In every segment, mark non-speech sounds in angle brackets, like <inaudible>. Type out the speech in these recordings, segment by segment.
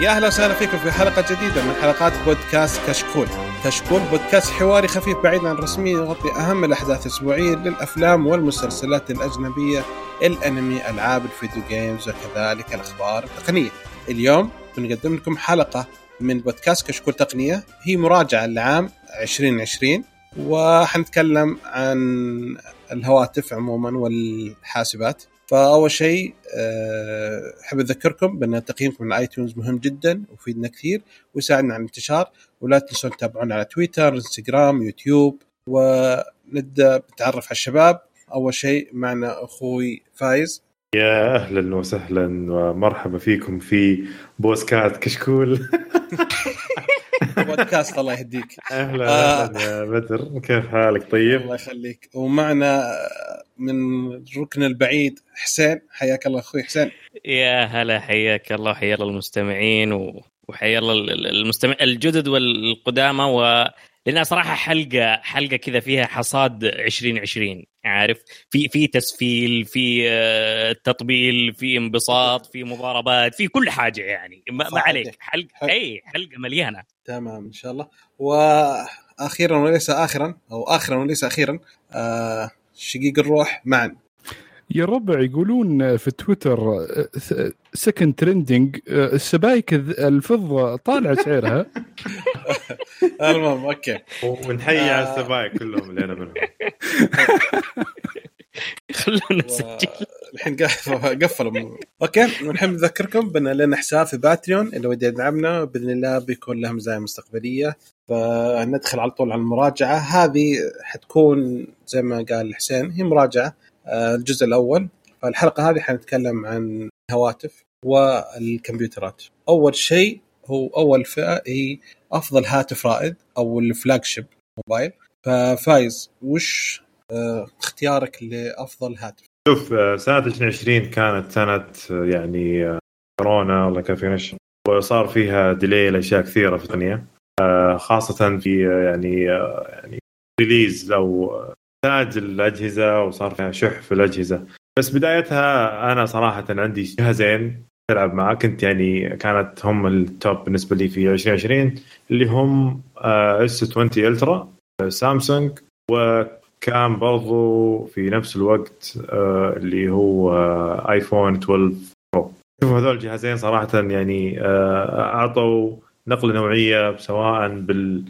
يا أهلا وسهلا فيكم في حلقة جديدة من حلقات بودكاست كشكول. كشكول بودكاست حواري خفيف بعيد عن الرسمية يغطي أهم الأحداث الأسبوعية للأفلام والمسلسلات الأجنبية، الأنمي، ألعاب الفيديو جيمز وكذلك الأخبار التقنية. اليوم بنقدم لكم حلقة من بودكاست كشكول تقنية هي مراجعة لعام 2020 وحنتكلم عن الهواتف عموما والحاسبات فأول شيء آه، أحب أذكركم بأن تقييمكم على iTunes مهم جدا ويفيدنا كثير ويساعدنا على الانتشار ولا تنسون تتابعونا على تويتر إنستغرام يوتيوب ونبدأ نتعرف على الشباب. أول شيء معنا أخوي فايز. يا أهلا وسهلا ومرحبا فيكم في بوسكات كشكول. <laughs> بودكاست الله يهديك. أهلا أهلا يا بدر. كيف حالك؟ طيب؟ الله يخليك. ومعنا من الركن البعيد حسين. حياك الله أخوي حسين. يا هلا حياك الله وحيا الله المستمعين و- وحيا الله ال- ال- المستمع الجدد والقدامى. و لأنها صراحة حلقة حلقة كذا فيها حصاد 2020 عارف في في تسفيل في آه، تطبيل في انبساط في مضاربات في كل حاجة يعني. ما, ما عليك. حلقة. أي حلقة مليانة. تمام إن شاء الله. وأخيرا وليس اخرا أو اخرا وليس أخيرا آه شقيق الروح معا. يا ربع يقولون في تويتر second trending السبايك الذ- الفضة طالع سعرها. <laughs> <laughs> المهم okay. ونحيي على آه. السبايك كلهم اللي أنا منهم. <laughs> خلونا نسجل. الحين قف- <laughs> قفلوا. okay ونحب نذكركم بأن لنا حساب في Patreon اللي ودي يدعمنا بإذن الله بيكون له مزايا مستقبلية. فندخل على طول على المراجعة. هذه حتكون زي ما قال حسين هي مراجعة آه، الجزء الأول. فالحلقة هذه حنتكلم عن الهواتف والكمبيوترات. أول شيء هو أول فئة هي أفضل هاتف رائد أو الفلاج شيب موبايل. ففايز وش آه، اختيارك لأفضل هاتف؟ شوف آه، سنة 2020 كانت سنة آه، يعني كورونا الله يكفينا شر وصار فيها delay لأشياء كثيرة في الدنيا. خاصة في يعني يعني release أو انتاج الأجهزة وصار فيها شح في الأجهزة. بس بدايتها أنا صراحة عندي جهازين تلعب معاه كنت يعني كانت هم ال top بالنسبة لي في 2020 اللي هم S 20 Ultra سامسونج وكان برضو في نفس الوقت آه، اللي هو iPhone 12 Pro شوف هذول الجهازين صراحة يعني آه، أعطوا نقلة نوعية سواء بال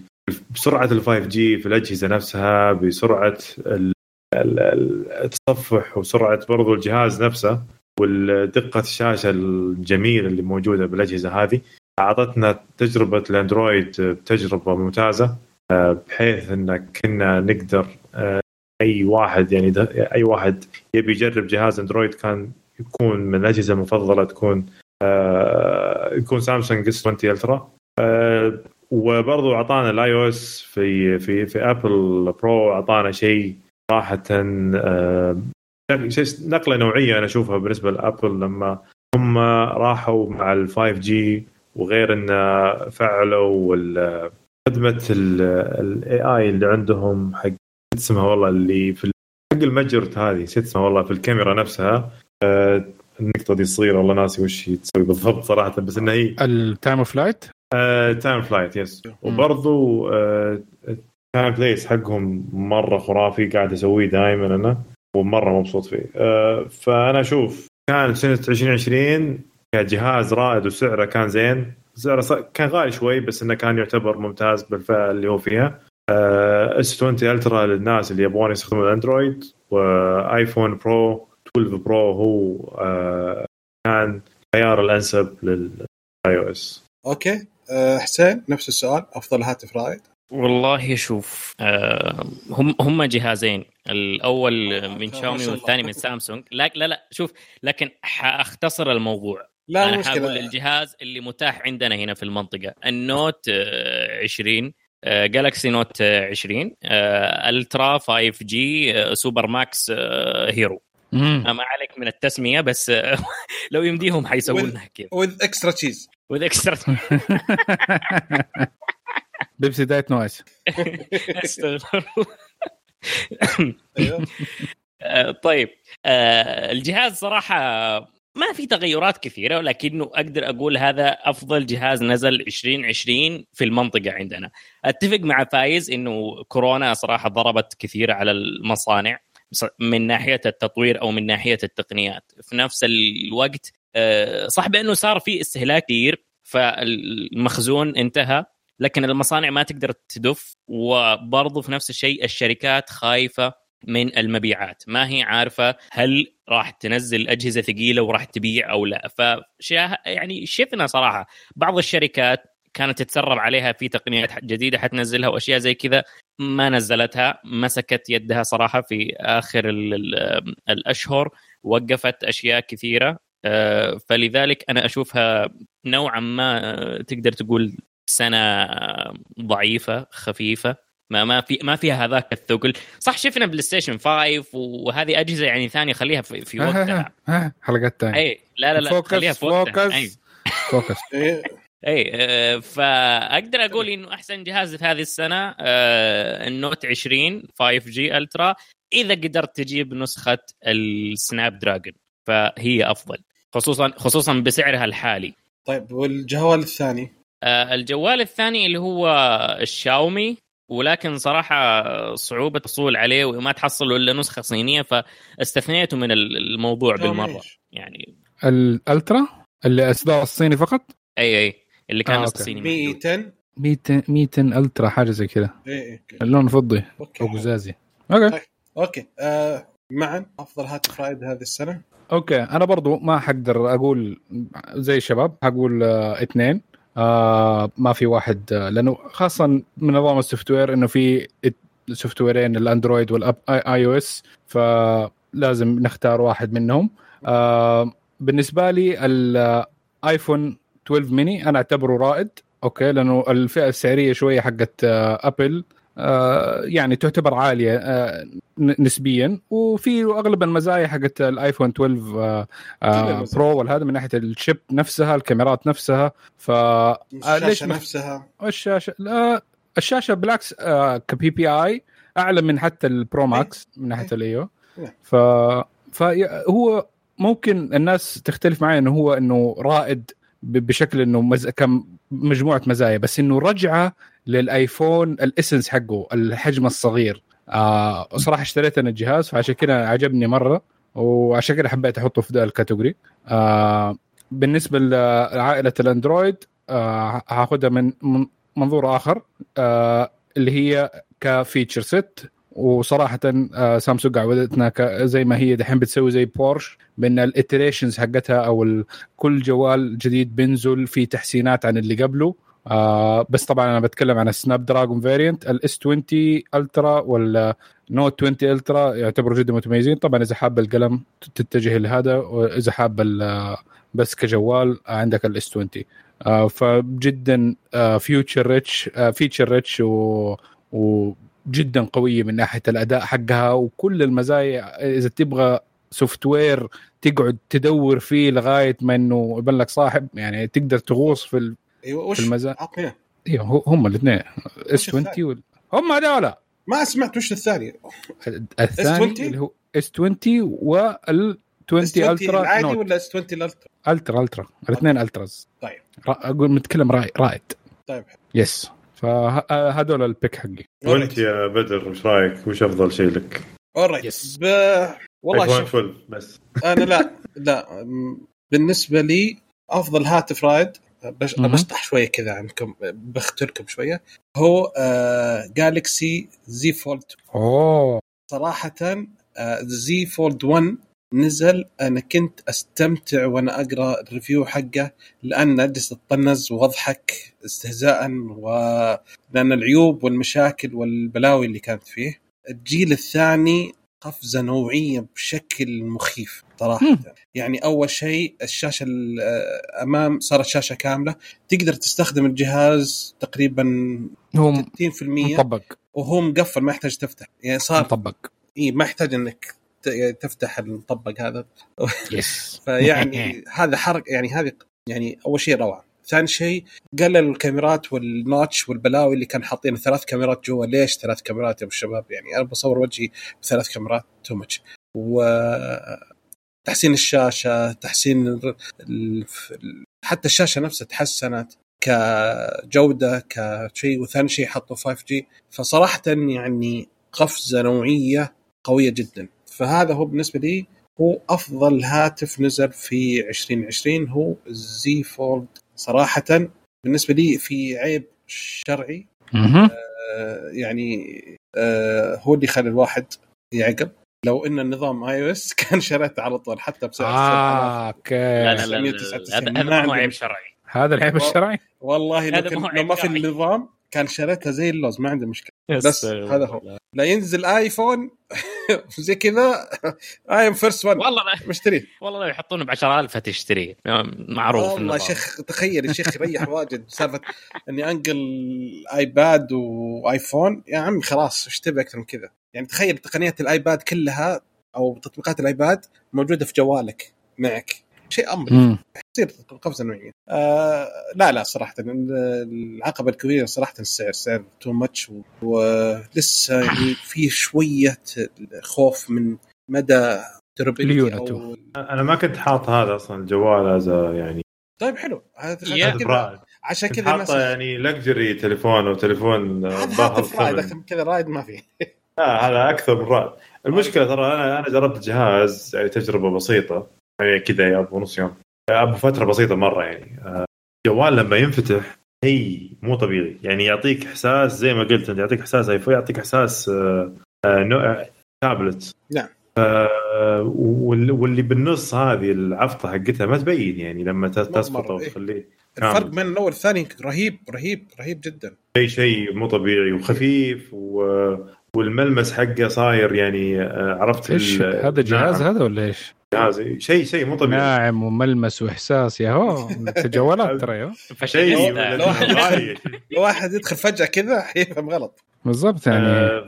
بسرعة ال 5 G في الأجهزة نفسها بسرعة ال- ال- ال- التصفح وسرعة برضو الجهاز نفسه. والدقة الشاشة الجميلة اللي موجودة بالأجهزة هذه. أعطتنا تجربة الأندرويد تجربه ممتازة آه، بحيث إن كنا نقدر آه، أي واحد يعني أي واحد يبي يجرب جهاز أندرويد كان يكون من الأجهزة المفضلة تكون آه، يكون سامسونج S 20 Ultra. وبرضو أعطانا ال iOS في في في Apple Pro أعطانا شيء صراحة نقلة نوعية أنا أشوفها بالنسبة لأبل لما هم راحوا مع ال 5 G وغير إن فعلوا خدمة الاي اي اللي عندهم حق اسمها والله اللي في حق المجرت هذه نسيت اسمها والله في الكاميرا نفسها. آه، النقطة دي صغيره والله ناسي وش هي تسوي بالضبط صراحة بس إنها هي. التايم اوف لايت تايم فلايت يس وبرضو تايم بليس حقهم مرة خرافي قاعد أسويه دائما أنا. ومرة مبسوط فيه. آه، فأنا أشوف كان سنة 2020 كجهاز رائد وسعره كان زين. سعره كان غالي شوي بس إنه كان يعتبر ممتاز بالفئة اللي هو فيها. S 20 Ultra للناس اللي يبغون يستخدمون الاندرويد و iPhone Pro 12 Pro هو آه، كان الخيار الأنسب لل iOS okay. أه حسين نفس السؤال. أفضل هاتف رائد؟ والله شوف آه، هم هم جهازين. الأول من شاومي. والثاني من سامسونج. لا لا لا شوف لكن حأختصر الموضوع. لا أنا حقول الجهاز اللي متاح عندنا هنا في المنطقة. ال Note آه، 20 Galaxy Note 20 آه، Ultra 5 G Super Max Hero. ما عليك من التسمية بس آه، <laughs> لو يمديهم حيسوون لنا كذا with extra cheese with extra Pepsi Diet نويس أستغفر الله. أيوه. <laughs> آه، طيب آه، الجهاز صراحة ما في تغيرات كثيرة ولكنه أقدر أقول هذا أفضل جهاز نزل 2020 في المنطقة عندنا. أتفق مع فايز إنه كورونا صراحة ضربت كثير على المصانع من ناحية التطوير أو من ناحية التقنيات. في نفس الوقت آه، صح بأنه صار في استهلاك كثير فالمخزون انتهى لكن المصانع ما تقدر تدف وبرضه في نفس الشيء الشركات خايفة من المبيعات. ما هي عارفة هل راح تنزل أجهزة ثقيلة وراح تبيع أو لا. فشاه يعني شفنا صراحة بعض الشركات كانت تتسرب عليها في تقنيات جديدة حتنزلها وأشياء زي كذا ما نزلتها مسكت يدها صراحة في آخر الأشهر وقفت أشياء كثيرة. آه، فلذلك أنا أشوفها نوعا ما تقدر تقول سنة ضعيفة خفيفة. ما ما في ما فيها هذاك الثقل. صح شفنا PlayStation 5 وهذه أجهزة يعني ثانية خليها في, في وقتها. حلقات ثانية. اي لا لا لا focus خليها في وقتها. focus focus اي آه، فأقدر أقول إنه أحسن جهاز في هذه السنة آه، ال Note 20 5 G Ultra. إذا قدرت تجيب نسخة ال Snapdragon فهي أفضل خصوصا خصوصا بسعرها الحالي. طيب والجوال الثاني؟ آه، الجوال الثاني اللي هو الشاومي ولكن صراحة صعوبة الحصول عليه وما تحصل إلا نسخة صينية فاستثنيته من الموضوع بالمرة. يعني ال Ultra؟ اللي أصدار الصيني فقط؟ أي أي. اللي كان آه الصيني 100 100 100 Ultra حاجة زي كذا. اي اي اللون فضي. أو قزازي أوكي طيب. أوكي. آه معا. أفضل هاتف رائد هذه السنة. أوكي. أنا برضو ما حقدر أقول زي الشباب حقول آه اثنين. آه ما في واحد آه لأنه خاصه من نظام ال software انه في software ين ال Android وال iOS فلازم نختار واحد منهم آه بالنسبة لي ال iPhone 12 ميني أنا اعتبره رائد أوكي لأنه الفئه السعريه شوية حقت آه Apple آه يعني تعتبر عالية آه نسبيا. وفي أغلب المزايا حقت ال iPhone 12 آه آه Pro والهذا من ناحية ال chip نفسها الكاميرات نفسها. ف آه، الشاشة نفسها. الشاشة لا الشاشة بالعكس آه ك PPI أعلى من حتى ال Pro Max من ناحية الإيو. ف فهو ممكن الناس تختلف معي إنه هو إنه رائد بشكل إنه مز... كم مجموعة مزايا بس إنه رجعة لل iPhone ال essence حقه الحجم الصغير. آه صراحة اشتريت أنا الجهاز فعشان كذا عجبني مرة وعشان كذا حبيت أحطه في ذا ال category. آه بالنسبة لعائلة ال Android آه هاخذها من منظور آخر آه اللي هي ك feature set. وصراحة آه سامسونج عودتنا زي ما هي دحين بتسوي زي بورش بأن ال iterations حقتها أو كل جوال جديد بينزل في تحسينات عن اللي قبله. آه بس طبعا أنا بتكلم عن ال Snapdragon variant ال S 20 Ultra وال Note 20 Ultra يعتبروا جدا متميزين. طبعا إذا حاب القلم تتجه لهذا وإذا حاب بس كجوال عندك ال S 20 آه فجدا آه future rich آه feature rich و, وجدا قوية من ناحية الأداء حقها. وكل المزايا إذا تبغى software تقعد تدور فيه لغاية ما إنه يبان لك صاحب يعني تقدر تغوص في أيوه وش؟ المزايا أيوه هم الاثنين. S 20 وال... هم هذول. ما سمعت وش الثاني. الثاني اللي هو S 20 وال 20 Ultra العادي ولا S 20 ال Ultra؟ Ultra Ultra. الاثنين Ultras. طيب. أقول متكلم رائد طيب. yes فهذول ال pick حقي. وانت يا بدر وش رأيك؟ وش أفضل شيء لك؟ alright yes ب... والله شوف. بس. أنا لا لا. بالنسبة لي أفضل هاتف رائد بش... بشطح شوية كذا عنكم بختركم شوية. هو آه Galaxy Z Fold أوه. صراحة آه Z Fold 1 نزل أنا كنت أستمتع وأنا أقرأ ال review حقه لأن أجلس اطنز وأضحك استهزاء و لأن العيوب والمشاكل والبلاوي اللي كانت فيه. الجيل الثاني قفزة نوعية بشكل مخيف صراحة. يعني أول شيء الشاشة الامام صارت شاشة كاملة. تقدر تستخدم الجهاز تقريبا هو 60% مطبق. وهو مقفل ما يحتاج تفتح. يعني صار مطبق. إي ما يحتاج إنك تفتح المطبق هذا. يس <laughs> فيعني <laughs> هذا حرق يعني هذه يعني أول شيء روعة. ثاني شيء قللوا الكاميرات والنوتش والبلاوي اللي كان حاطين ثلاث كاميرات جوا ليش ثلاث كاميرات يا أبو الشباب؟ يعني أنا بصور وجهي بثلاث كاميرات too much و تحسين الشاشة تحسين حتى الشاشة نفسها تحسنت كجودة كشيء وثاني شيء حطوا 5 G فصراحة يعني قفزة نوعية قوية جدا. فهذا هو بالنسبة لي هو أفضل هاتف نزل في 2020 هو ال Z Fold صراحة بالنسبة لي في عيب شرعي. آه، يعني آه، هو اللي خلى الواحد يعقل لو ان النظام iOS كان شريته على طول حتى بسعر 7000 آه أوكي لا لا لا, لا, 999 هذا عندي عيب. شرعي هذا العيب الشرعي والله لو, لو ما في النظام كان شريتها زي اللوز ما عندي مشكلة. بس هذا هو. لا ينزل iPhone <laughs> زي كذا I'm first one والله مشتريه والله لو يحطونه ب 10000 هتشتريه معروف والله. شيخ تخيل يا شيخ يريح <laughs> واجد سالفة إني أنقل iPad و iPhone. يا عمي خلاص إيش تبي أكثر من كذا؟ يعني تخيل تقنيات ال iPad كلها أو تطبيقات الآيباد موجودة في جوالك معك. شيء أمر. تصير قفزه نوعيه آه لا لا صراحة. العقبة الكبيرة صراحة السعر السعر too much ولسه يعني في شوية خوف من مدى. أو... أنا ما كنت حاط هذا أصلا الجوال از يعني طيب حلو. هذا عشان كذا رائد عشان كنت كذا الناس حاطه يعني luxury تليفون وتليفون هذا ظاهر هاتف رائد ثمن. أكثر من كذا رائد ما في. لا هذا أكثر من رائد المشكلة ترى أنا أنا جربت الجهاز يعني تجربة بسيطة. كذا يا أبو نص يوم أبو فترة بسيطة مرة يعني آه، الجوال لما ينفتح هي مو طبيعي يعني يعطيك إحساس زي ما قلت أنت يعطيك إحساس ايفون يعطيك إحساس آه، آه، نوع تابلت نعم. وال- واللي بالنص هذه العفطة حقتها ما تبين يعني لما ت- تسقطه مرة، إيه. وتخليه الفرق. بين الأول والثاني رهيب رهيب رهيب جدا شيء شيء مو طبيعي وخفيف و... والملمس حقه صاير يعني عرفت إيش هذا جهاز ناعم. هذا ولا إيش؟ شيء شيء مو طبيعي. ناعم وملمس وإحساس يا هو جوالات ترى يا شيء لو واحد- يدخل فجأة كذا حيفهم غلط. بالضبط يعني. آه،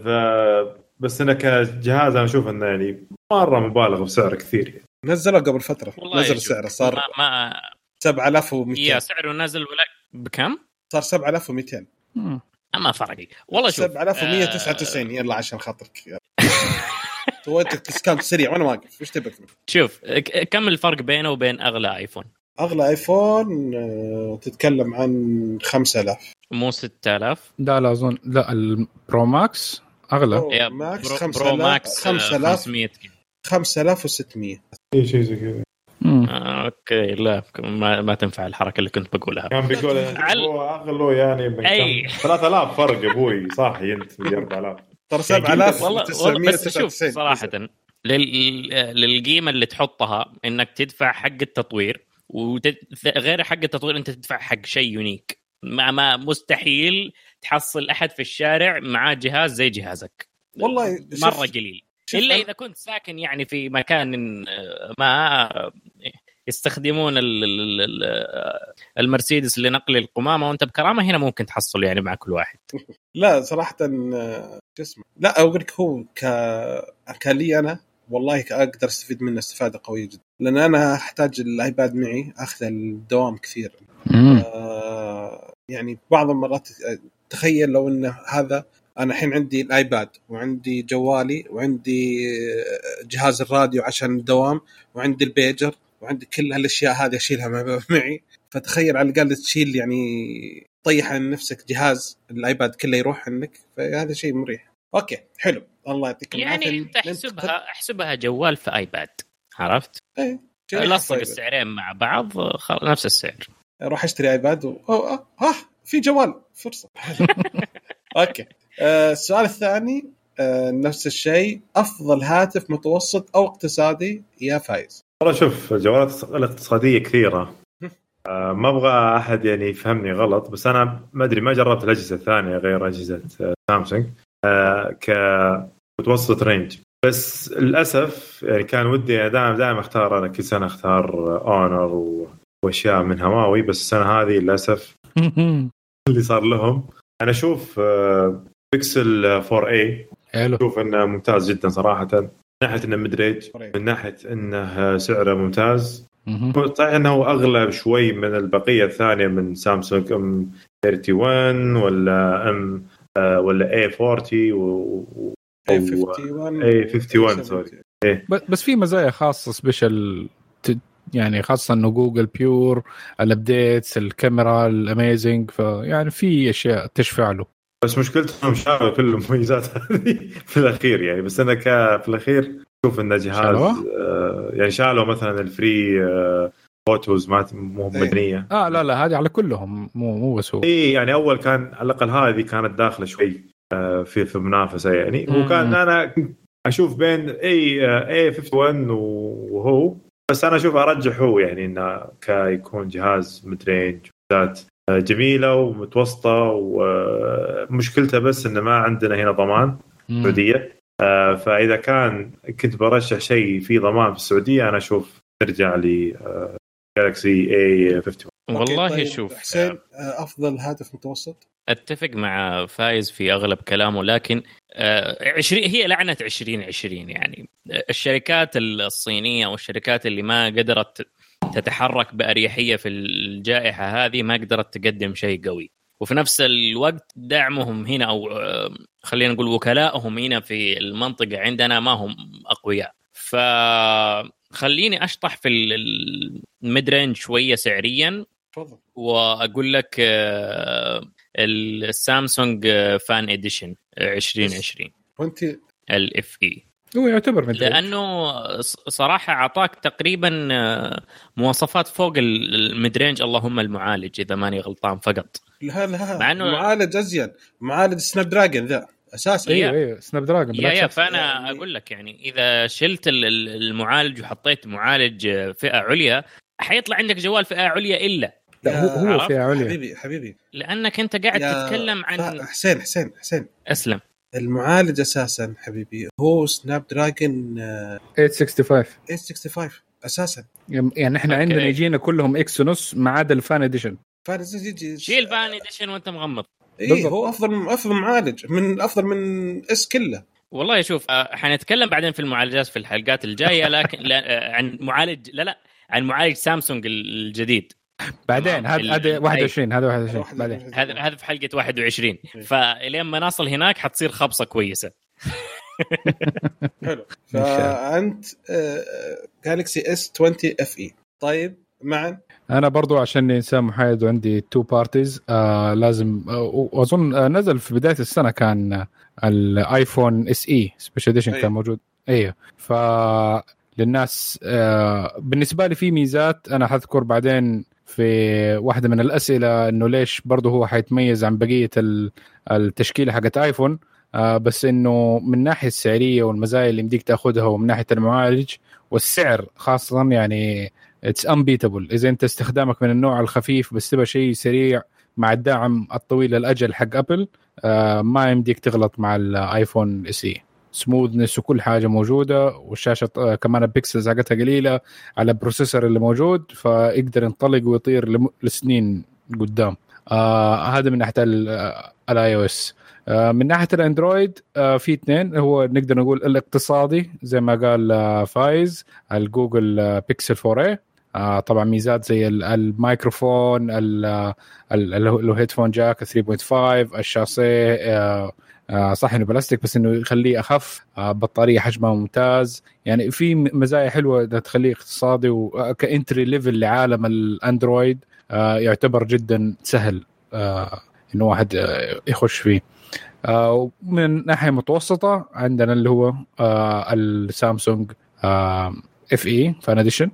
ف بس إنه كجهاز أنا أشوف إنه يعني مرة مبالغ بسعره كثير. يعني. نزلوا قبل فترة. والله نزل سعره صار ما, ما 7200 يا سعره نازل ولا بكم؟ صار 7200 مم. ما فرق والله شوف 7199 يلا عشان خاطرك. يلا. سويت discount سريع وأنا واقف. إيش تبك مني؟ شوف ك- كم الفرق بينه وبين أغلى ايفون؟ أغلى ايفون آه، تتكلم عن 5000 مو 6000 لا لا اظن لا البرو ماكس أغلى. يا ماكس برو, 5000 برو ماكس آه، 5000 500 كذا 5600 اي شيء زي كذا. آه، أوكي لا ما, ما تنفع الحركة اللي كنت بقولها. كان بيقول هو أغلى يعني من أي. كم 3000 فرق يا أبوي. صاحي أنت في 4000 ترى يعني والله والله بس شوف 7999 صراحة لل... للقيمه اللي تحطها إنك تدفع حق التطوير وغير حق التطوير أنت تدفع حق شيء unique. ما ما مستحيل تحصل أحد في الشارع معاه جهاز زي جهازك. والله مرة قليل. إلا إذا كنت ساكن يعني في مكان ما يستخدمون ال- ال- ال- المرسيدس لنقل القمامة وأنت بكرامة هنا ممكن تحصل يعني مع كل واحد. <laughs> لا صراحة آه، شو اسمه لا أقول لك هو ك كلي أنا والله أقدر أستفيد منه استفادة قوية جدا. لأن أنا أحتاج الآيباد معي أخذ الدوام كثير. آه يعني بعض المرات تخيل لو إن هذا أنا الحين عندي الآيباد وعندي جوالي وعندي آه، جهاز الراديو عشان الدوام وعندي البيجر وعندي كل هالأشياء هذه أشيلها مع- <laughs> معي. فتخيل على الأقل تشيل يعني طيح عن نفسك جهاز الآيباد كله يروح عنك فهذا شيء مريح. أوكي حلو. الله يعطيك يعني العافية. أنت احسبها أحسبها جوال في آيباد عرفت؟ شيء لصق طيب. السعرين مع بعض خل... نفس السعر. أروح أشتري آيباد و... أو... أو... ها في جوال. فرصة. <laughs> أوكي. آه، السؤال الثاني آه، نفس الشيء. أفضل هاتف متوسط أو اقتصادي؟ يا فايز. والله شوف الجوالات الاقتصادية كثيرة. آه، ما أبغى أحد يعني يفهمني غلط بس أنا ما أدري ما جربت الأجهزة الثانية غير أجهزة آه، سامسونج آه، كمتوسط range بس للأسف يعني كان ودي دائما دائما أختار أنا كل سنة أختار اونر. وأشياء من هواوي بس السنة هذه للأسف <laughs> اللي صار لهم أنا أشوف آه، بيكسل 4 a حلو أشوف إنه ممتاز جدا صراحة من ناحية إنه mid-range من ناحية إنه سعره ممتاز. صحيح أنه هو أغلى شوي من البقية الثانية من سامسونج أم 31 ولا أم آه، ولا اي 40 و اي أو 51 اي 51 sorry إيه. بس في مزايا خاصة special يعني خاصة إنه جوجل pure ال updates الكاميرا ال amazing فيعني في أشياء تشفع له. بس مشكلتهم شالوا كل المميزات هذه في الأخير يعني بس أنا ك في الأخير أشوف انه جهاز؟ آه يعني شالوا مثلا ال free آه photos ما مو إيه. مدنيه آه لا لا هذه على كلهم مو مو بس هو اي يعني أول كان على الأقل هذه كانت داخلة شوي آه، في في منافسة يعني مم. وكان أنا أشوف بين اي اي 51 وهو بس أنا أشوف أرجح هو يعني إنه كيكون جهاز mid range ذات آه، جميلة ومتوسطة ومشكلته بس إنه ما عندنا هنا ضمان. السعوديه آه، فإذا كان كنت برشح شيء فيه ضمان في السعودية أنا أشوف ترجع لي جالكسي اي 51 أوكي، والله طيب، شوف حسين آه، أفضل هاتف متوسط؟ أتفق مع فايز في أغلب كلامه لكن آه، 20 هي لعنة 2020 يعني. آه، الشركات الصينية والشركات اللي ما قدرت تتحرك بأريحية في الجائحة هذه ما قدرت تقدم شيء قوي. وفي نفس الوقت دعمهم هنا أو خلينا نقول وكلائهم هنا في المنطقة عندنا ما هم أقوياء. فخليني أشطح في ال- ال mid range شوية سعريا تفضل. وأقول لك السامسونج Fan Edition 2020 وأنت؟ ال FE هو يعتبر مدري لأنه ص- صراحة أعطاك تقريبا آه، مواصفات فوق ال- ال mid-range اللهم المعالج إذا ماني غلطان فقط. لا لا مع إنه- معالج أزين. معالج سناب دراجون ذا أساسا. إيه. أيوه أيوه سناب دراجون يا بالعكس. يا فأنا يعني- أقول لك يعني إذا شلت ال- ال- المعالج وحطيت معالج آه، فئة عليا حيطلع عندك جوال فئة عليا إلا. لا هو هو؟ فئة عليا. حبيبي حبيبي. لأنك أنت قاعد تتكلم عن حسين حسين حسين. أسلم. المعالج أساسا حبيبي هو سناب دراجون آه، 865 865 أساسا. يعني إحنا أوكي. عندنا يجينا كلهم إكسينوس ما عدا ال Fan Edition فارس يجي شيل Fan Edition وأنت مغمض. اي بالضبط. هو افضل أفضل معالج من أفضل من اس كله. والله شوف آه، حنتكلم بعدين في المعالجات في الحلقات الجاية لكن آه، عن معالج لا لا عن معالج سامسونج الجديد. بعدين. هذا هذا 21 هذا 21 واحد- بعدين. هذا هذا في حلقة 21 إيه. فلين ما نصل هناك حتصير خبصة كويسة. حلو. <laughs> فأنت Galaxy S 20 FE طيب معا أنا برضو عشان إنسان محايد وعندي two parties آه لازم آه وأظن آه نزل في بداية السنة كان ال iPhone SE special edition. كان موجود. أيوه ف للناس آه بالنسبة لي في ميزات أنا حذكر بعدين في واحدة من الأسئلة إنه ليش برضه هو حيتميز عن بقية ال- التشكيلة حقت iPhone. آه بس إنه من الناحيه السعرية والمزايا اللي يمديك تأخذها ومن ناحية المعالج والسعر خاصة يعني it's unbeatable إذا أنت استخدامك من النوع الخفيف بس تبغى شيء سريع مع الدعم الطويل الأجل حق Apple آه ما يمديك تغلط مع ال iPhone SE smoothness وكل حاجة موجودة والشاشة كمان ال pixels حقتها قليلة على ال processor اللي موجود فيقدر ينطلق ويطير لسنين قدام. آه هذا من ناحية ال iOS من ناحية ال Android آه في اثنين. هو نقدر نقول الاقتصادي زي ما قال آه فايز ال Google Pixel 4a آه طبعا ميزات زي ال- الميكروفون ال headphone jack 3.5 ال chassis آه آه صح إنه بلاستيك بس إنه يخليه أخف. آه بطارية حجمها ممتاز. يعني في مزايا حلوة إنها تخليه اقتصادي و entry level لعالم ال Android آه يعتبر جدا سهل آه إنه واحد آه يخش فيه. آه ومن ناحية متوسطة عندنا اللي هو آه السامسونج آه FE Fan Edition آه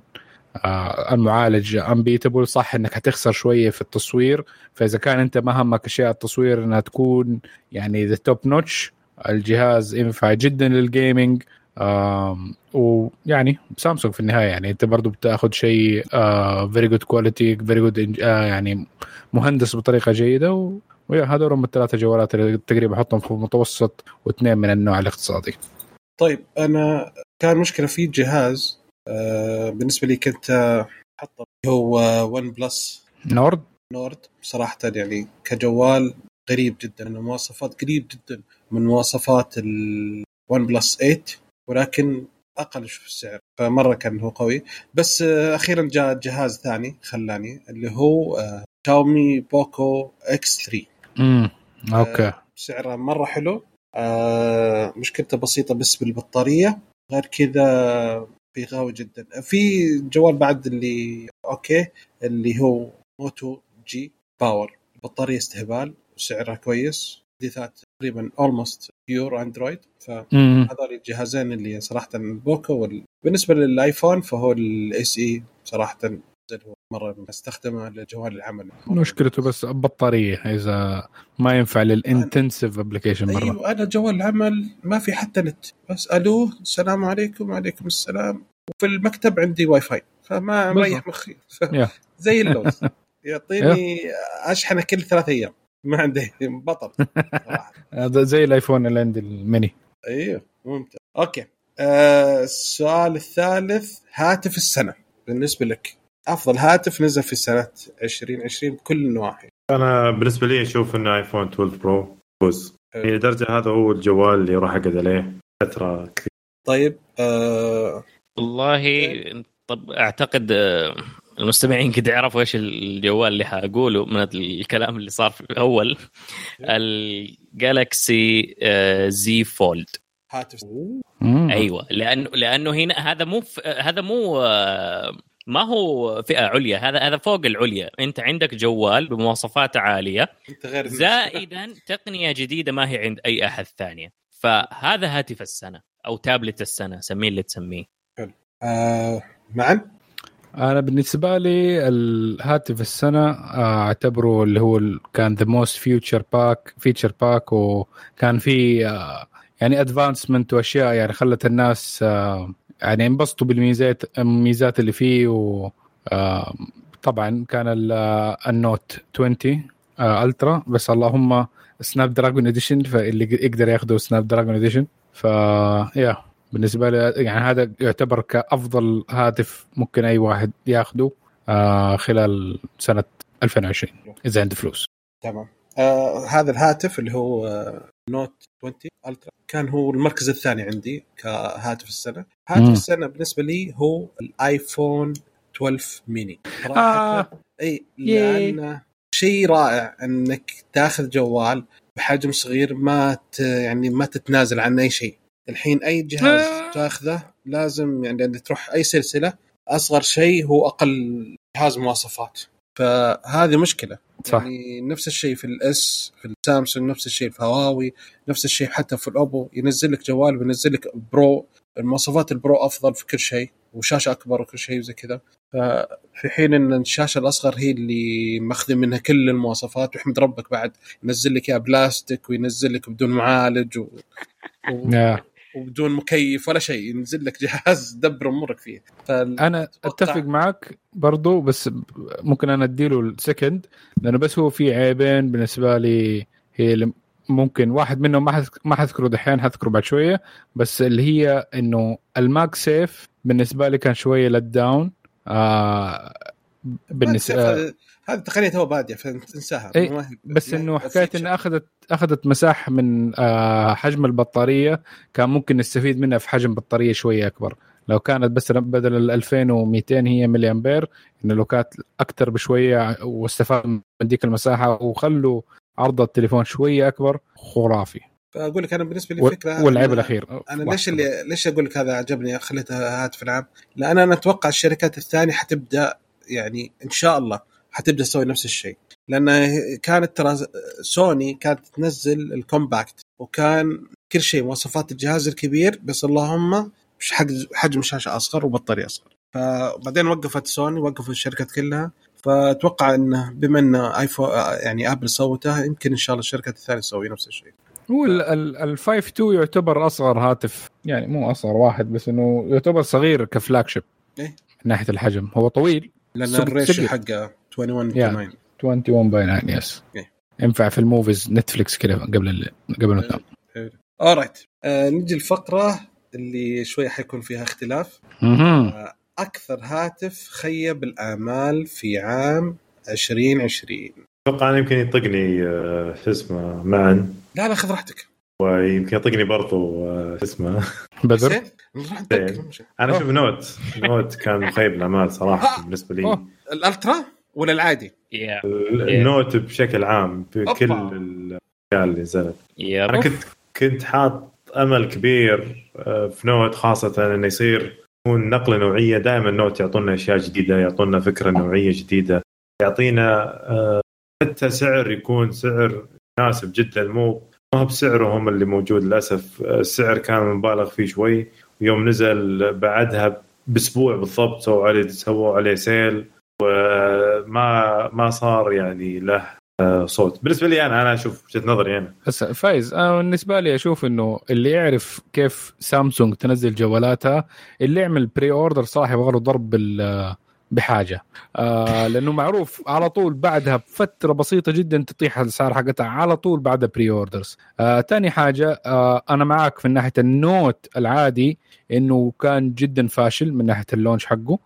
المعالج unbeatable صح إنك حتخسر شوية في التصوير. فإذا كان أنت ما همك أشياء التصوير إنها تكون يعني the top notch الجهاز ينفع جدا لل gaming ويعني سامسونج في النهاية يعني أنت برضو بتأخذ شيء very good quality very good يعني مهندس بطريقة جيدة. و... و yeah هذول هم الثلاثة جوالات اللي تقريبا أحطهم في المتوسط واثنين من النوع الاقتصادي. طيب أنا كان مشكلة في جهاز آه بالنسبة لي كنت آه، حطه هو OnePlus Nord؟ Nord. صراحة يعني كجوال قريب جدا. من المواصفات قريب جدا من مواصفات ال OnePlus 8 ولكن أقل شوي في السعر. فمرة كان هو قوي. بس آه، أخيرا جاء جهاز ثاني خلاني اللي هو آه، Xiaomi Poco X 3 امم Okay. سعره مرة حلو. آه مشكلته بسيطة بس بالبطارية. غير كذا في قوي جدا. في جوال بعد اللي okay اللي هو Moto G Power. بطاريه استهبال وسعرها كويس. تحديثات تقريبا almost pure Android. فهذول الجهازين اللي صراحة ال Poco وال... بالنسبة لل iPhone فهو ال SE صراحة هو مره استخدمه لجوال العمل. مشكلته بس بطارية إذا ما ينفع لل intensive application مرة. أيوه أنا جوال العمل ما في حتى نت. بس ألو السلام عليكم وعليكم السلام. وفي المكتب عندي واي فاي فما. مريح مخي. <laughs> زي اللوز. يعطيني أشحنة كل ثلاث أيام. ما عندي <laughs> بطل. <laughs> هذا زي ال iPhone اللي عندي الميني. أيوه ممتاز. Okay. آه السؤال الثالث هاتف السنة. بالنسبة لك. أفضل هاتف نزل في سنة 2020 بكل النواحي. أنا بالنسبة لي أشوف ان iPhone 12 Pro فوز حلو. إلى درجة هذا هو الجوال اللي راح أقعد عليه فترة كثير طيب آه والله طب أعتقد آه، المستمعين قد يعرفوا إيش الجوال اللي حأقوله من الكلام اللي صار في الأول. ال Galaxy Z Fold هاتف. أيوه لأنه لأنه هنا هذا مو ف- هذا مو آه، ما هو فئة عليا هذا هذا فوق العليا. أنت عندك جوال بمواصفات عالية أنت غير زائدا تقنية جديدة ما هي عند أي أحد ثانية فهذا هاتف السنة أو تابلت السنة سميه اللي تسميه. آه معا أنا بالنسبة لي الهاتف السنة آه، أعتبره اللي هو كان the most feature packed feature packed وكان في آه، يعني advancement وأشياء يعني خلت الناس آه، يعني انبسطوا بالميزات الميزات اللي فيه و آه، طبعا كان آه، ال Note 20 آه، Ultra بس اللهم Snapdragon edition فاللي يقدر ياخذه Snapdragon edition ف yeah بالنسبة لي يعني هذا يعتبر كأفضل هاتف ممكن أي واحد ياخذه آه خلال سنة 2020 إذا عنده فلوس. تمام. آه هذا الهاتف اللي هو آه Note 20 Ultra كان هو المركز الثاني عندي كهاتف السنة هاتف مم. السنة بالنسبة لي هو ال iPhone 12 ميني آه. صراحة إي ياي. لأنه شيء رائع إنك تاخذ جوال بحجم صغير ما ت... يعني ما تتنازل عن أي شيء الحين أي جهاز آه. تاخذه لازم يعني تروح أي سلسلة أصغر شيء هو أقل جهاز مواصفات فهذه مشكلة. صح. يعني نفس الشيء في ال S في السامسونج نفس الشيء في هواوي نفس الشيء حتى في ال Oppo ينزل لك جوال بينزل لك Pro المواصفات ال Pro أفضل في كل شيء وشاشة أكبر وكل شيء وزي كذا. ففي حين إن الشاشة الأصغر هي اللي ماخذ منها كل المواصفات واحمد ربك بعد ينزل لك اياها بلاستيك وينزل لك بدون معالج و... و... وبدون مكيف ولا شيء ينزل لك جهاز دبر امورك فيه. فال... أنا أتفق معك برضو بس ممكن أنا أديله ال second لأنه بس هو في عيبين بالنسبة لي هي ممكن واحد منهم ما ما حذكره دحين حذكره بعد شوية بس اللي هي إنه ال MagSafe بالنسبة لي كان شوية letdown آه بالنسبة هذه هذه تقنيه تو بادية فانساها. إيه، بس هي إنه حكاية. انها اخذت أخذت مساحه من آه، حجم البطارية كان ممكن نستفيد منها في حجم بطارية شوية أكبر. لو كانت بس بدل ال 2200 هي ملي امبير إنه لو كانت أكثر بشوية واستفاد من ديك المساحة وخلوا عرض التليفون شوية أكبر خرافي. فأقول لك أنا بالنسبة لي و- فكرة والعيب الأخير. أنا ليش اللي ليش أقول لك هذا عجبني؟ خليتها هاتف العام؟ لأن أنا أتوقع الشركات الثانية حتبدأ يعني إن شاء الله حتبدأ تسوي نفس الشيء. لأن كانت ترى سوني كانت تنزل ال compact وكان كل شيء مواصفات الجهاز الكبير بس اللهم مش حجم شاشة أصغر وبطارية أصغر. فبعدين وقفت سوني وقفوا الشركات كلها. فأتوقع انه بما إن ايفون يعني آبل سوتها يمكن إن شاء الله الشركات الثانية تسوي نفس الشيء. هو ال 5 2 يعتبر أصغر هاتف. يعني مو أصغر واحد بس إنه يعتبر صغير ك flagship. إيه. من ناحية الحجم. هو طويل. لأن سبل. حقه 21 يا. 9 21 by 9 yes. ينفع في ال movies نتفلكس كذا قبل ال... قبل ما تنام alright نجي الفقرة اللي شوي حيكون فيها اختلاف. آه أكثر هاتف خيب الآمال في عام 2020 أتوقع انه يمكن يطقني آه، شو اسمه معا لا لا خذ راحتك. ويمكن يطقني برضو آه، شو اسمه. بدر؟ أنا. أشوف نوت نوت كان مخيب الآمال صراحة آه. بالنسبة لي. أوه. ولا العادي؟ يا النوت بشكل عام بكل أوبا. الأشياء اللي نزلت. yeah أنا كنت كنت حاط أمل كبير آه، في نوت خاصة إنه يصير يكون نقلة نوعية. دائما نوت يعطونا أشياء جديدة يعطونا فكرة نوعية جديدة. يعطينا آه، حتى سعر يكون سعر مناسب جدا. مو ما هو بسعرهم اللي موجود للأسف. السعر كان مبالغ فيه شوي. ويوم نزل بعدها بأسبوع بالضبط سووا عليه سووا عليه sale وما ما صار يعني له آه، صوت. بالنسبة لي أنا أنا أشوف وجهة نظري أنا. بس فايز. أنا بالنسبة لي أشوف إنه اللي يعرف كيف سامسونج تنزل جوالاتها اللي يعمل pre-order صراحة يبغى له ضرب بال- بحاجة. آه لأنه معروف على طول بعدها بفترة بسيطة جدا تطيح الأسعار حقتها. على طول بعد pre-orders آه حاجة آه أنا معك من ناحية النوت العادي إنه كان جدا فاشل من ناحية ال launch حقه. آه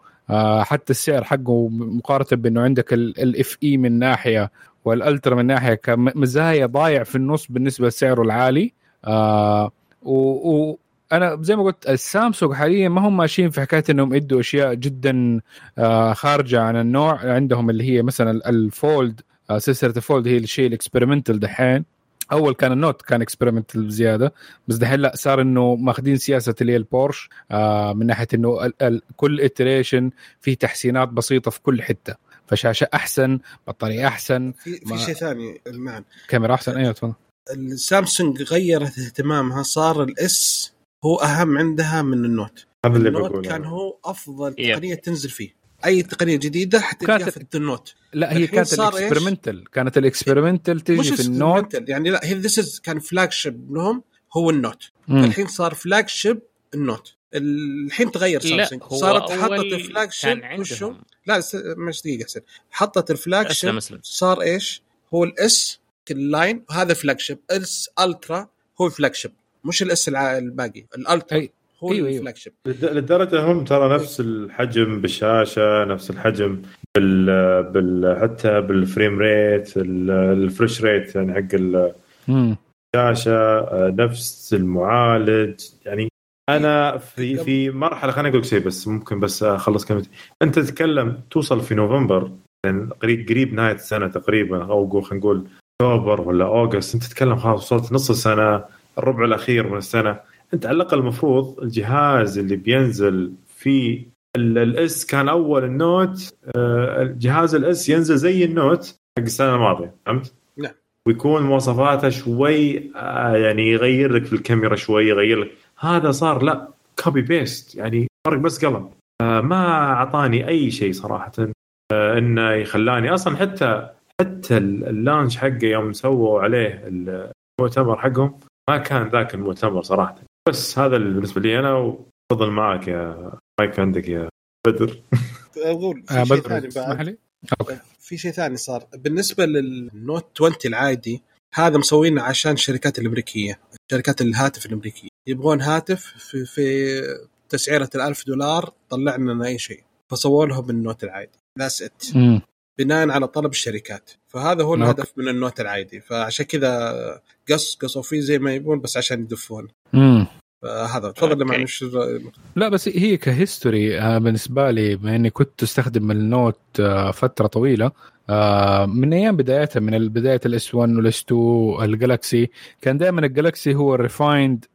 حتى السعر حقه مقارنة بأنه عندك ال FE من ناحية وال Ultra من ناحية كمزايا ضايع في النص بالنسبة لسعره العالي. آه و, و أنا زي ما قلت السامسونج حاليا ما هم ماشيين في حكاية إنهم يدوا أشياء جدا آه خارجة عن النوع. عندهم اللي هي مثلا الفولد آه سلسلة الفولد هي الشيء ال experimental دحين. أول كان النوت كان experimental بزيادة. بس دحين لا صار إنه ماخذين سياسة اللي هي البورش آه من ناحية إنه ال ال كل iteration فيه تحسينات بسيطة في كل حتة. فشاشة أحسن بطارية أحسن في ما- في شيء ثاني المعنى كاميرا أحسن. أيوه تفضل. السامسونج غيرت اهتمامها صار ال S هو أهم عندها من النوت هذا اللي النوت بقوله. كان هو أفضل yep. تقنية تنزل فيه. أي تقنية جديدة حتلقاها كانت- في النوت لا هي كانت؟ ال experimental كانت ال experimental تجي مش في النوت. يعني لا هي this كان flagship لهم هو النوت. الحين صار flagship النوت الحين تغير لا سامسونج هو صارت حطت ال flagship وشو لا س- مش دقيقة حسين حطت ال flagship أسلم صار إيش؟ هو ال S ال line هذا flagship S Ultra هو ال flagship مش ال S الباقي. ال Ultra. هو أيوة،. الفلاج شيب لد- لدرجه هم ترى نفس الحجم بالشاشة نفس الحجم بال, بال... حتى بال frame rate ال- ال refresh rate يعني حق. الشاشة آه، نفس المعالج. يعني أنا في في مرحلة خليني أقول لك شيء بس ممكن بس أخلص كلمتي. أنت تتكلم توصل في نوفمبر يعني قريب قريب نهاية السنة تقريبا أو قول خلينا نقول أكتوبر ولا August. أنت تتكلم خلاص وصلت نص السنة الربع الأخير من السنة. أنت على الأقل المفروض الجهاز اللي بينزل في ال S كان أول النوت آه، الجهاز ال S ينزل زي النوت حق السنة الماضية فهمت؟ نعم. ويكون مواصفاته شوي آه، يعني يغير لك في الكاميرا شوي يغير لك هذا صار لا copy paste يعني فرق بس قلم آه، ما أعطاني أي شيء صراحة إنه يخلاني أصلا حتى حتى ال launch حقه يوم سووا عليه المؤتمر حقهم ما كان ذاك المؤتمر صراحة بس هذا اللي بالنسبة لي أنا وفضل معك يا مايك عندك يا بدر. <laughs> أقول آه في شيء بدر ثاني تسمح بعد لي؟ okay. في شيء ثاني صار. بالنسبة للنوت 20 العادي هذا مسوينه عشان الشركات الأمريكية شركات الهاتف الأمريكية. يبغون هاتف في, في تسعيرة الألف دولار طلع لنا أي شيء. فسووا لهم النوت العادي. that's it. بناء على طلب الشركات. فهذا هو. الهدف من النوت العادي. فعشان كذا قص قصوا فيه زي ما يبون بس عشان يدفون. مم. فهذا. تفضل. معنا وش لا بس هي ك history آه، بالنسبة لي بما إني كنت أستخدم النوت آه، فترة طويلة آه، من أيام بدايتها من بداية ال S 1 وال S 2 الجلاكسي كان دائما الجلاكسي هو ال refined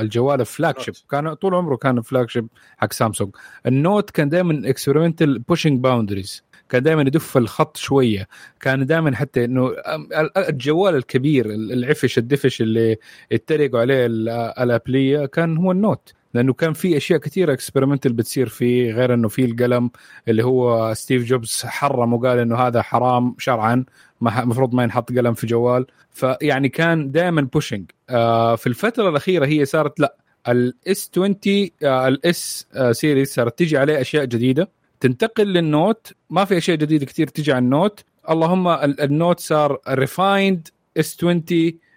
الجوال ال flagship كان طول عمره كان flagship حق سامسونج. النوت كان دائما experimental pushing boundaries كان دائما يدف الخط شوية. كان دائما حتى إنه ال- الجوال الكبير العفش الدفش اللي يتريقوا عليه ال- ال Apple يه كان هو ال Note. لأنه كان في أشياء كثيره experimental بتصير فيه غير إنه في القلم اللي هو ستيف جوبز حرم وقال إنه هذا حرام شرعا المفروض ما ينحط قلم في جوال. فيعني كان دائما pushing آه في الفترة الأخيرة هي صارت لا. ال S 20 آه ال S series صارت تجي عليه أشياء جديدة. تنتقل لل Note ما في اشياء جديده كثير تجي على ال Note. اللهم ال- ال Note صار refined S 20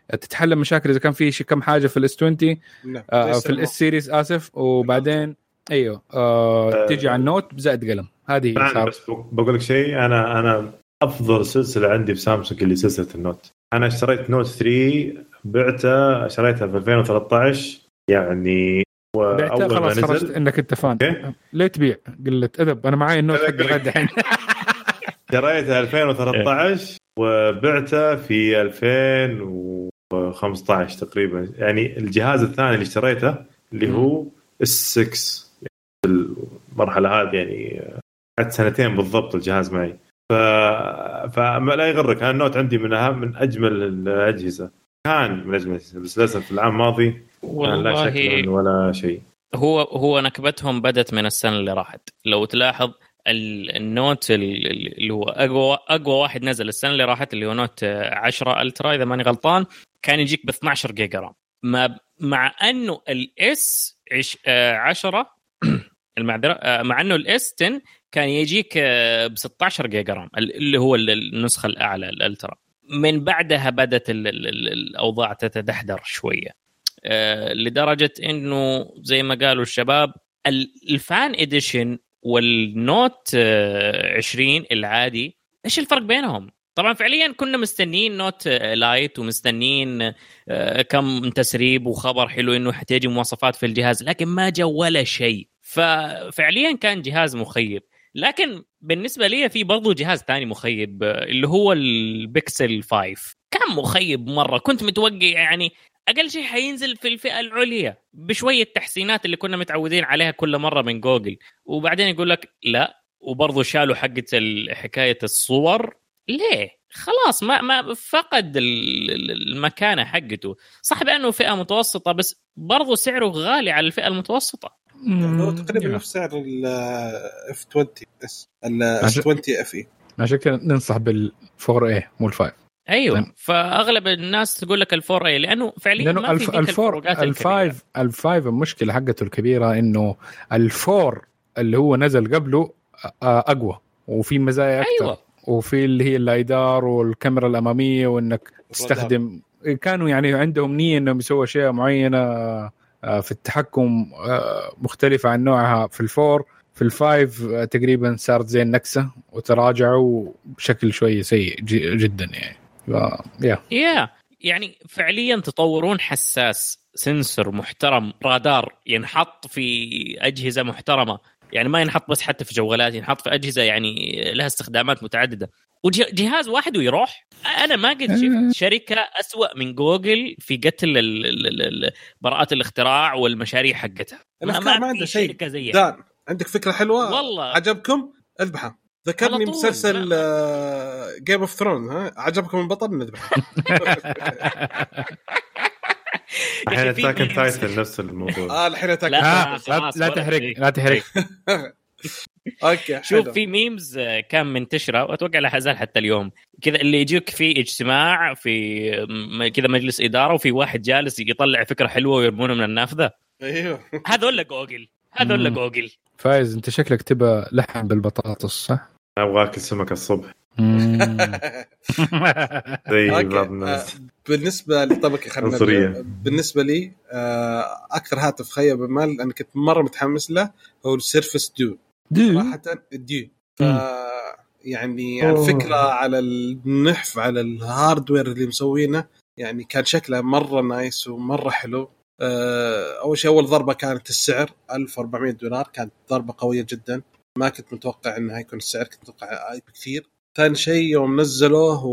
تتحل مشاكل إذا كان في شي كم حاجة في ال S 20 نعم. آه ليس في ال S series آسف. وبعدين أيوه آه تجي على ال Note بزائد قلم. هذه بس بقول لك شيء أنا أنا أفضل سلسلة عندي في سامسونج اللي سلسلة ال Note. أنا اشتريت Note 3 بعته شريتها في 2013 يعني بعتها خلاص خرجت إنك انت fan أوكي. ليه تبيع؟ قله أدب. أنا معي ال Note حق لغايه لك. دحين شريتها 2013 وبعته في 2000 و 15 تقريبا. يعني الجهاز الثاني اللي اشتريته اللي هو S 6 يعني المرحلة هذه يعني قعدت سنتين بالضبط الجهاز معي. ف... فما لا يغرك. أنا ال Note عندي من اهم من أجمل الأجهزة. كان من أجمل الأجهزة بس للأسف العام الماضي لا شكل ولا شيء. هو هو نكبتهم بدت من السنة اللي راحت. لو تلاحظ ال Note اللي هو أقوى أقوى واحد نزل السنة اللي راحت اللي هو Note 10 Ultra إذا ماني غلطان كان يجيك ب 12 giga RAM. ما مع أنه ال S 10 <clears throat> المعذرة آه، مع أنه ال S 10 كان يجيك آه، ب 16 giga RAM اللي هو النسخة الأعلى ال Ultra. من بعدها بدات الأوضاع تتدحدر شوية. آه، لدرجة إنه زي ما قالوا الشباب ال Fan Edition وال Note 20 العادي إيش الفرق بينهم؟ طبعا فعليا كنا مستنيين Note Lite ومستنيين كم تسريب وخبر حلو إنه حتيجي مواصفات في الجهاز لكن ما جاء ولا شيء. ففعليا كان جهاز مخيب. لكن بالنسبة لي في برضو جهاز ثاني مخيب اللي هو البيكسل 5 كان مخيب مرة. كنت متوقع يعني أقل شيء حينزل في الفئة العليا بشوية تحسينات اللي كنا متعودين عليها كل مرة من جوجل. وبعدين يقول لك لا وبرضه شالوا حقة حكاية الصور. ليه؟ خلاص ما ما فقد المكانة حقته. صح بأنه فئة متوسطة بس برضه سعره غالي على الفئة المتوسطة. هو تقريبا نفس سعر ال F 20 S ال S 20 FE عشان كذا ننصح بال 4 a مو ال 5 أيوه. فأغلب الناس تقول لك ال four a لأنه فعليا لأنه ما في الفور الفايف الفايف المشكلة حقته الكبيرة إنه ال four اللي هو نزل قبله أقوى وفي مزايا أكثر أيوة. وفي اللي هي الايدار والكاميرا الأمامية وإنك تستخدم كانوا يعني عندهم نية إنهم يسووا أشياء معينة في التحكم مختلفة عن نوعها في الفور في الفايف تقريبا صارت زي النكسة وتراجعوا بشكل شوية سيء جدا يعني يا يا يعني فعليا تطورون حساس سنسور محترم رادار ينحط في أجهزة محترمة. يعني ما ينحط بس حتى في جوالات ينحط في أجهزة يعني لها استخدامات متعددة. وجهاز واحد ويروح. أنا ما قد شفت إيه. شركة أسوأ من جوجل في قتل براءات الاختراع والمشاريع حقتها. ما, ما, ما عنده شيء. زيها. دان عندك فكرة حلوة؟ والله. عجبكم؟ اذبحها ذكرني مسلسل Game of Thrones ها؟ عجبكم البطل نذبح <laughs> الحين Attack Titan نفس الموضوع. آه الحين Attack. لا, لا, لا تحرق لا تحرق. <laughs> Okay <laughs> شوف في memes آه، كان منتشرة وأتوقع لا زال حتى اليوم. كذا اللي يجيك في اجتماع في كذا مجلس إدارة وفي واحد جالس يطلع فكرة حلوة ويرمونها من النافذة. أيوه. هذول جوجل هذول جوجل. فايز انت شكلك تبى لحم بالبطاطس صح؟ أبغى اكل سمك الصبح <laughs> زي بعض الناس. آه، بالنسبة لطبق خلينا بالنسبة لي آه، أكثر هاتف خيب آمال أنا كنت مرة متحمس له هو ال Surface Duo دي صراحة ف يعني الفكرة على النحف على ال hardware اللي مسوينه يعني كان شكله مرة nice ومرة حلو. أول شيء أول ضربة كانت السعر 1400 دولار كانت ضربة قوية جدا. ما كنت متوقع انه هيكون السعر كنت متوقع بكثير. ثاني شيء يوم نزلوه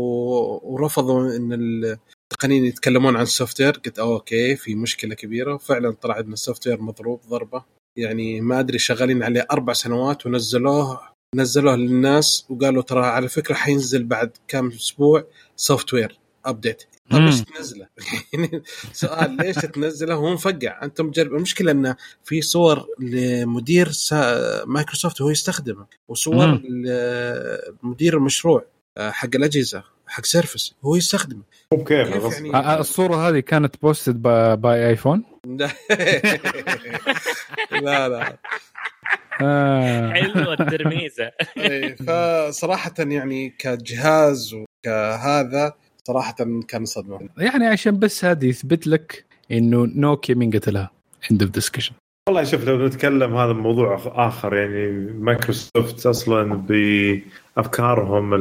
ورفضوا إن التقنيين يتكلمون عن ال software قلت okay في مشكلة كبيرة. وفعلا طلع إن ال software مضروب ضربة. يعني ما أدري شغالين عليه أربع سنوات ونزلوه نزلوه للناس وقالوا ترى على فكرة حينزل بعد كم أسبوع software update طيب ليش تنزله؟ يعني <laughs> سؤال ليش تنزله وهو مفقع؟ أنت مجرب. المشكلة إنه في صور لمدير مايكروسوفت وهو يستخدمه وصور لمدير المشروع آه، حق الأجهزة حق Surface هو يستخدمه. Okay يعني؟ آه، آه، الصورة هذه كانت posted by iPhone لا لا. حلوة الترميزة. إيه، فصراحة يعني كجهاز وكهذا صراحة كان صدمة. يعني عشان بس هذه يثبت لك إنه نوكيا من قتلها عند ال discussion والله شوف لو نتكلم هذا موضوع آخر يعني مايكروسوفت أصلا بأفكارهم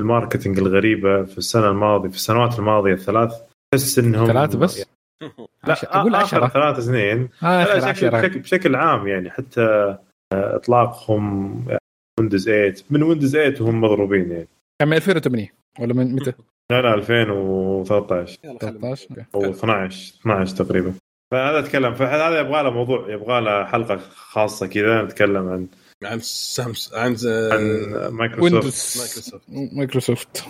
ال marketing الغريبة في السنة الماضية في السنوات الماضية الثلاث تحس إنهم ثلاث بس؟ لا أقول عشرة. ثلاث سنين. بشكل, بشكل عام يعني حتى آه، إطلاقهم Windows 8 من Windows 8 وهم مضروبين يعني. كان من 2008 ولا من متى؟ لا لا 2013 يلا خلينا 13 okay. أو 12 12 تقريبا. فهذا أتكلم فهذا يبغى له موضوع يبغى له حلقة خاصة كذا نتكلم عن عن سامس عن عن مايكروسوفت. Windows مايكروسوفت. مايكروسوفت.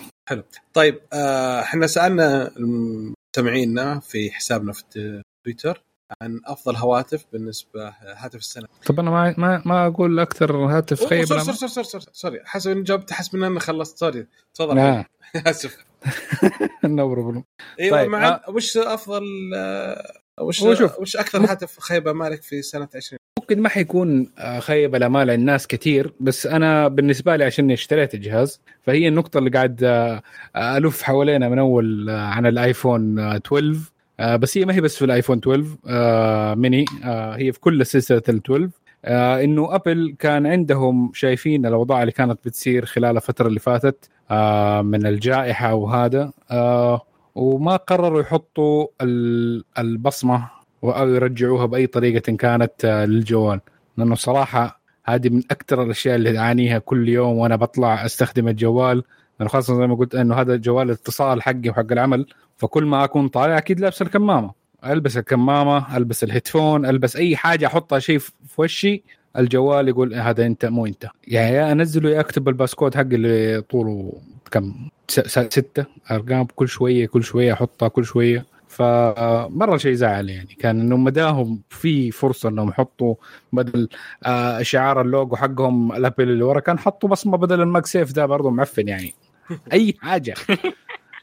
طيب آه، إحنا سألنا مستمعينا في حسابنا في تويتر عن أفضل هواتف بالنسبة هاتف السنة. طب أنا ما ما, ما أقول أكثر هاتف خيب sorry sorry sorry sorry حسب ان جاوبت حسب ان أنا خلصت sorry. تفضل. <laughs> آسف. <laughs> no problem إيوه طيب، مع آه. وش أفضل وش هو شوف. وش أكثر هاتف خيبة مالك في سنة 20 ممكن ما حيكون آه، خيب الامال للناس كثير بس أنا بالنسبة لي عشان اشتريت الجهاز فهي النقطة اللي قاعد آه، ألف حوالينا من أول آه، عن الآيفون آه، 12 آه، بس هي ما هي بس في الآيفون 12 آه، ميني هي في كل سلسلة ال 12 آه، إنه أبل كان عندهم شايفين الأوضاع اللي كانت بتصير خلال الفترة اللي فاتت آه، من الجائحة وهذا آه، وما قرروا يحطوا ال- البصمة أو يرجعوها بأي طريقة كانت آه، للجوال. لأنه صراحة هذه من أكثر الأشياء اللي أعانيها كل يوم وأنا بطلع أستخدم الجوال. خاصة زي ما قلت إنه هذا جوال الاتصال حقي وحق العمل فكل ما أكون طالع أكيد لابس الكمامة. ألبس الكمامة ألبس ال headphone ألبس أي حاجة أحطها شيء في وشي الجوال يقول هذا أنت مو أنت. يعني يا انزله يا أكتب ال passcode حقي اللي طوله كم؟ ستة أرقام كل شوية كل شوية أحطها كل شوية. فمرة شيء زعل يعني. كان إنه مداهم في فرصة إنهم يحطوا بدل آه شعار اللوجو حقهم الأبل اللي ورا كان حطوا بصمة بدل ال MagSafe ده برضه معفن يعني. <laughs> أي حاجة.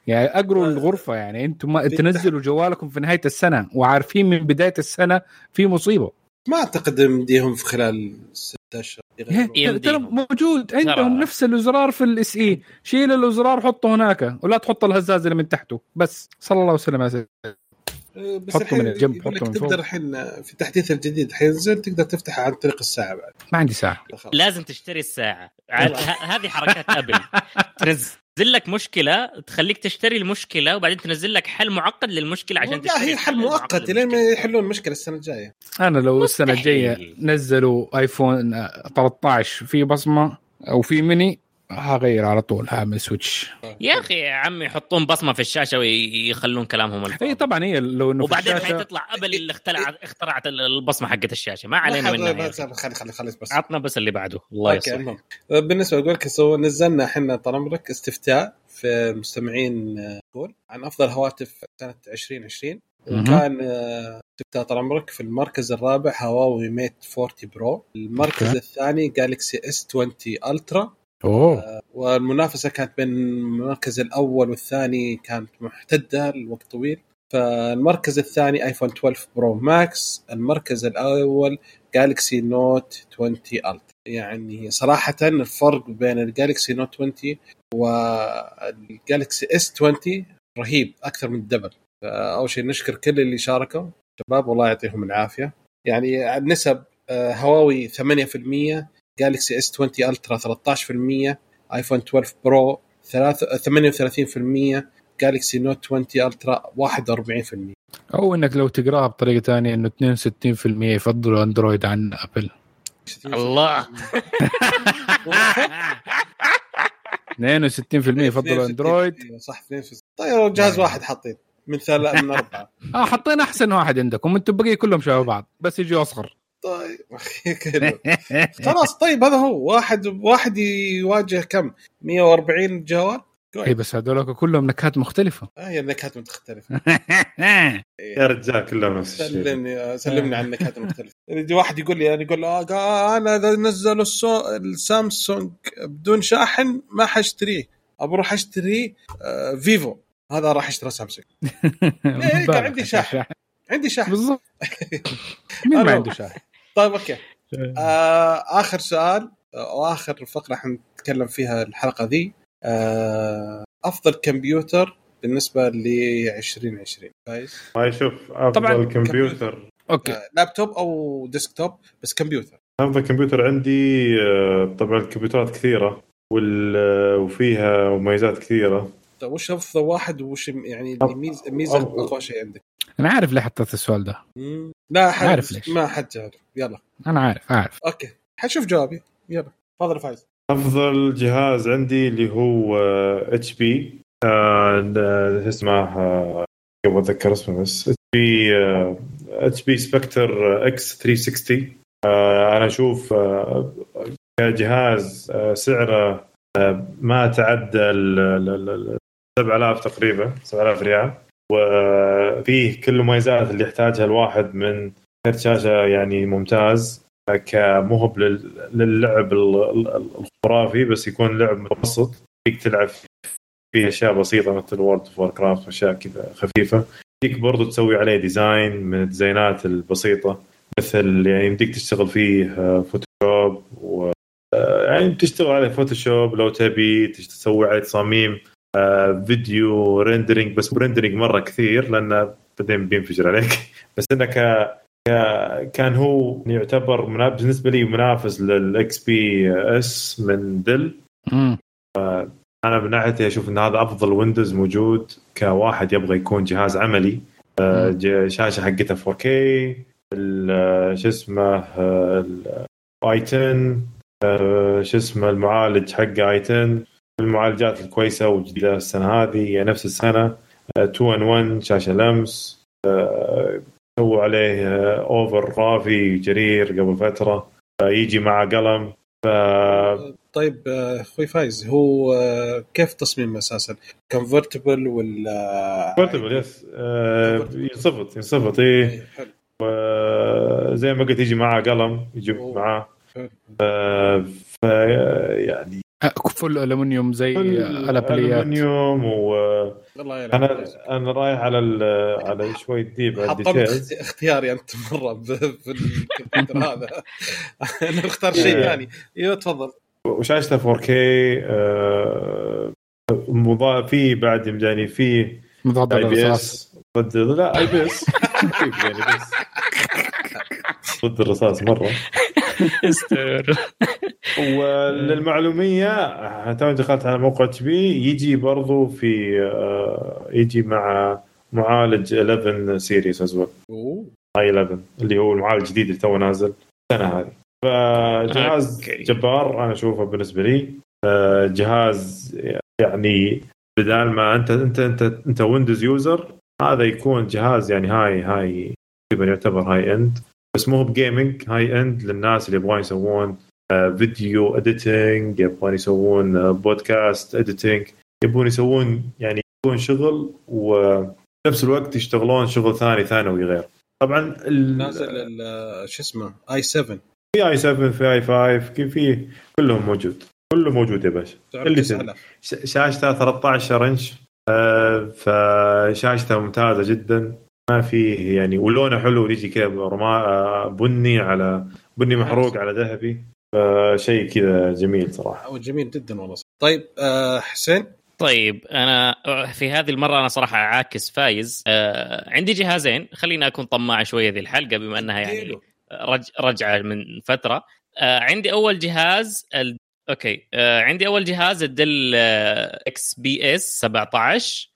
يعني اقروا الغرفة يعني. أنتم ما تنزلوا جوالكم في نهاية السنة وعارفين من بداية السنة في مصيبة. ما أعتقد مديهم في خلال ست أشهر يغيرون. يمديهم. ترى موجود. عندهم. نفس الأزرار في الاس إي. شيل الأزرار حطه هناك ولا تحط الهزاز اللي من تحته. بس. صلى الله وسلم على سيدنا بس حطه من الجنب، يقول لك حطه من فوق. تقدر الحين في التحديث الجديد حينزل تقدر تفتحه عن طريق الساعة بعد. ما عندي ساعة. لازم تشتري الساعة. <laughs> هذه حركات أبل. تنزل. لك مشكلة تخليك تشتري المشكلة وبعدين تنزل لك حل معقد للمشكلة عشان لا تشتري هي حل مؤقت لين ما. يحلون المشكلة السنة الجاية أنا لو السنة مستحيل. الجايه نزلوا آيفون آه، 13 في بصمة أو في ميني هغير على طول هعمل switch. يا أخي يا عمي يحطون بصمة في الشاشة ويخلون كلامهم الفاضي. إي طبعا هي لو إنه وبعدين الشاشة حتطلع أبل اللي اخترعت اخترعت البصمة حقت الشاشة. ما علينا منها. خلي خلي خلي بس. عطنا بس اللي بعده. الله المهم بالنسبة أقول لك سو نزلنا إحنا طال عمرك استفتاء في المستمعين آه، قول عن أفضل هواتف سنة 2020 مهم. وكان آه، استفتاء طال عمرك في المركز الرابع هواوي Mate 40 Pro. المركز. الثاني Galaxy S 20 Ultra. أوه. والمنافسة كانت بين المركز الأول والثاني كانت محتدة لوقت طويل. فالمركز الثاني ايفون 12 Pro Max المركز الأول Galaxy Note 20 Ult يعني صراحة الفرق بين ال Galaxy Note 20 وال Galaxy S 20 رهيب أكثر من ال double. اول شيء نشكر كل اللي شاركوا. شباب والله يعطيهم العافية. يعني النسب آه، هواوي 8% Galaxy S 20 Ultra 13% آيفون 12 Pro ثلاثة- 38% Galaxy Note 20 Ultra 41% أو إنك لو تقراها بطريقة ثانية إنه 62% يفضلوا أندرويد عن أبل. الله. 62% يفضلوا أندرويد. صح 62 طيب جهاز واحد حاطين من ثلاثة من أربعة. <laughs> آه حطينا أحسن واحد عندكم أنتم البقيه كلهم شبه بعض بس يجي أصغر. طيب. <laughs> خلاص طيب هذا هو. واحد واحد يواجه كم؟ 140 جوال؟ إي بس هذول كلهم نكهات مختلفة. <laughs> آه، هي النكهات مختلفة. <laughs> يا رجال كلهم نفس الشيء. سلمني سلمني عن النكهات المختلفة. يجي واحد يقول لي أنا يقول آه آه، أنا اذا نزلوا. السامسونج بدون شاحن ما حاشتريه ابى أروح أشتري آه Vivo. هذا راح اشتري سامسونج. ليه؟ كان عندي شاحن. عندي شاحن. بالضبط. مين ما. عنده شاحن؟ طيب okay. آه آخر سؤال آه، واخر فقرة حنتكلم فيها الحلقة ذي. آه أفضل كمبيوتر بالنسبة ل 2020 كويس ما يشوف أفضل طبعاً كمبيوتر. okay. آه لابتوب أو desktop بس كمبيوتر. أفضل كمبيوتر عندي آه، طبعا الكمبيوترات كثيرة وال- آه، وفيها مميزات كثيرة. طيب وش أفضل واحد وش يعني أف- اقوى شيء عندك؟ أنا عارف ليه حطيت السؤال ده. مم. لا حد عارف ليش. ما حد جاوب. يلا. أنا عارف عارف okay. حشوف جوابي. يلا. تفضل فايز. أفضل جهاز عندي اللي هو HP. آه، شو اسمه آه، قبل أتذكر اسمه بس. HP HP Spectre x 360 آه، أنا أشوف آه، كجهاز آه، سعره آه، ما تعدى ال- ال- ال- 7000 تقريبا 7000 ريال. وفيه كل المميزات اللي يحتاجها الواحد من كرت شاشة يعني ممتاز آه، كمهب لل- للعب ال- ال- الخرافي بس يكون لعب متوسط. فيك تلعب فيه أشياء بسيطة مثل World of Warcraft وأشياء كذا خفيفة. يمديك برضو تسوي عليه design من الديزاينات البسيطة مثل يعني يمديك تشتغل فيه آه، فوتوشوب و آه، يعني تشتغل عليه فوتوشوب لو تبي تسوي عليه تصاميم. آه، video rendering بس rendering مرة كثير لأنه بعدين بينفجر عليك. <laughs> بس إنه ك ك- كان هو يعتبر بالنسبة لي منافس لل XPS من Dell. أنا من ناحيتي أشوف إن هذا أفضل ويندوز موجود كواحد يبغى يكون جهاز عملي. آه، شاشة حقتها 4K ال- آه، شو اسمه i 10 آه، شو اسمه المعالج حقه i 10 المعالجات الكويسة والجديده السنة هذه هي نفس السنة 2 in 1 شاشة لمس آه، سووا عليه offer في جرير قبل فترة آه، يجي مع قلم ف طيب آه، أخوي فايز هو آه، كيف تصميم أساسا؟ convertible ولا portable yes آه، ينصفط ينصفط إيه إيه، حلو زي ما قلت يجي معاه قلم يجي أوه. معاه. آه، ف يعني آه، فل الومنيوم زي الأبليات. الومنيوم الله يلعن أنا رايح على ال- على شوي ديب على حطمت اختياري أنت مرة ب- في الكمبيوتر <laughs> هذا. <laughs> أنا أختار شيء إيه. ثاني. إيوه تفضل. وشاشته 4K آه، مضا في بعد يعني في مضاد اي بي الرصاص. اس ضد لا اي بي اس بس. ضد الرصاص مرة. استمر وللمعلوميه تو دخلت على موقع HP يجي برضو في آه، يجي مع معالج 11 series as well أوه. i 11 اللي هو المعالج الجديد اللي تو نازل السنة هذه فجهاز okay. جبار أنا أشوفه بالنسبة لي جهاز يعني بدال ما أنت أنت أنت أنت Windows user هذا يكون جهاز يعني high high تقريبا يعتبر high end بس مو ب gaming high end للناس اللي يبغون يسوون video editing يبغون يسوون آه، podcast editing يبغون يسوون يعني يسوون شغل ونفس الوقت يشتغلون شغل ثاني ثانوي غير. طبعا ال- نازل ال- شو اسمه i 7 في i 7 في i 5 كيف في كلهم موجود. كله موجود يا باشا. اللي 9000 ش- شاشته 13 انش آه، فشاشته ممتازة جدا. ما فيه يعني ولونه حلو يجي كذا آه، بني على بني محروق على ذهبي. فشيء كذا جميل صراحة. أو جميل جدا والله. طيب آه حسين؟ طيب أنا في هذه المرة أنا صراحة عاكس فايز. آه عندي جهازين. خليني أكون طماع شوية ذي الحلقة بما أنها يعني. رج رجعة من فترة. آه عندي أول جهاز ال... Okay. آه عندي أول جهاز ال Dell آه XPS 17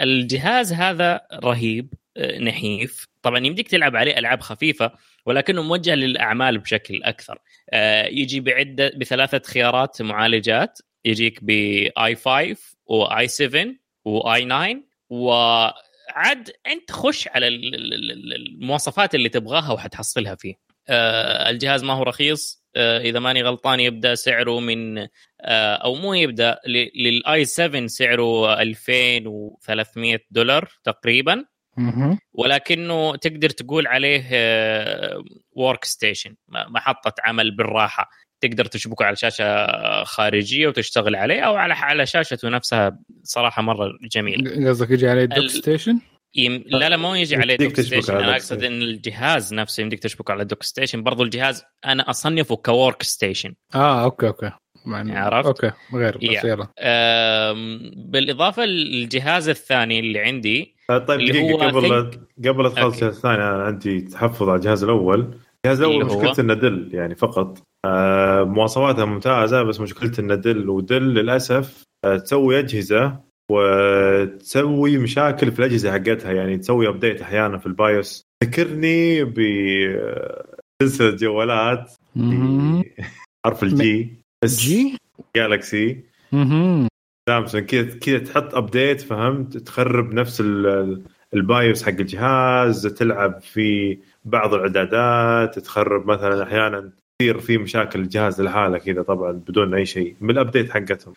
الجهاز هذا رهيب آه نحيف. طبعا يمديك تلعب عليه ألعاب خفيفة. ولكنه موجه للأعمال بشكل أكثر. آه يجي بعدة بثلاثة خيارات معالجات. يجيك ب i 5 و i 7 و i 9 وعد أنت خش على ال- ال- ال- المواصفات اللي تبغاها وحتحصلها فيه. آه، الجهاز ما هو رخيص. آه، إذا ماني غلطان يبدأ سعره من أو مو يبدأ لل i 7 سعره 2300 دولار تقريبا. ولكنه تقدر تقول عليه workstation محطة عمل بالراحة. تقدر تشبكه على شاشة خارجية وتشتغل عليه أو على على شاشته نفسها. صراحة مرة جميل قصدك يجي عليه dock station؟ يم... لا لا مو يجي عليه dock station على أنا أقصد. إن الجهاز نفسه يمديك تشبكه على dock station برضو الجهاز أنا أصنفه ك workstation آه okay okay. مع- عرفت؟ okay غير بس Yeah. يلا. أم... بالإضافة للجهاز الثاني اللي عندي آه، طيب اللي دقيقة قبل قبل لا تخلص okay. الجهاز الثاني أنا عندي تحفظ على الجهاز الأول الجهاز الأول؟ مشكلته إنه Dell يعني فقط آه، مواصفاتها ممتازة بس مشكلته إنه Dell و Dell للأسف آه، تسوي أجهزة وتسوي مشاكل في الأجهزة حقتها يعني تسوي update أحيانا في ال BIOS ذكرني بسلسله جوالات مهم. <laughs> حرف ال G G؟ Galaxy. Samsung كذا كذا تحط update فهمت؟ تخرب نفس ال- ال BIOS حق الجهاز تلعب في بعض الإعدادات تخرب مثلا أحيانا تصير في مشاكل الجهاز لحاله كذا طبعا بدون أي شيء من ال update حقتهم.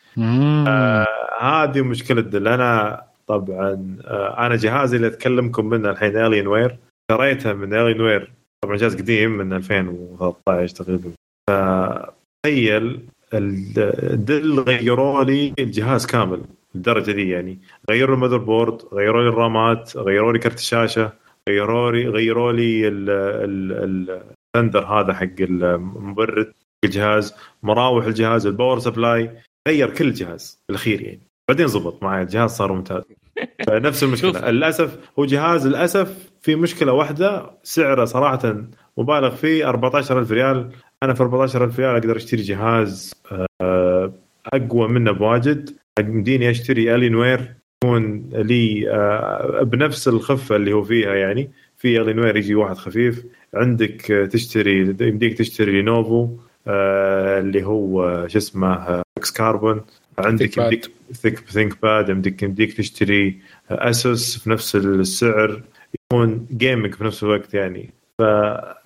آه هذه مشكلة Dell. أنا طبعا آه أنا جهازي اللي أتكلمكم منه الحين Alienware شريته من Alienware طبعا جهاز قديم من 2013 تقريبا. فتخيل ال- Dell غيروا لي الجهاز كامل الدرجه دي يعني. غيروا ال motherboard غيروا لي الرامات غيروا لي كرت الشاشة غيروا لي غيروا لي ال- ال- الثندر هذا حق المبرد الجهاز مراوح الجهاز ال power supply غير كل الجهاز الأخير يعني. بعدين زبط معي الجهاز صار ممتاز. فنفس. <laughs> المشكلة. للأسف هو جهاز للأسف في مشكلة واحدة سعره صراحة مبالغ فيه 14000 ريال. أنا في 14000 ريال أقدر أشتري جهاز آه، أقوى منه بواجد. يمديني أشتري Alienware يكون لي آه، بنفس الخفة اللي هو فيها يعني. في Alienware يجي واحد خفيف. عندك آه، تشتري يمديك تشتري Lenovo اللي هو شو اسمه X Carbon. عندك. يمديك Think ThinkPad يمديك يمديك تشتري Asus في نفس السعر. يكون gaming في نفس الوقت يعني. ف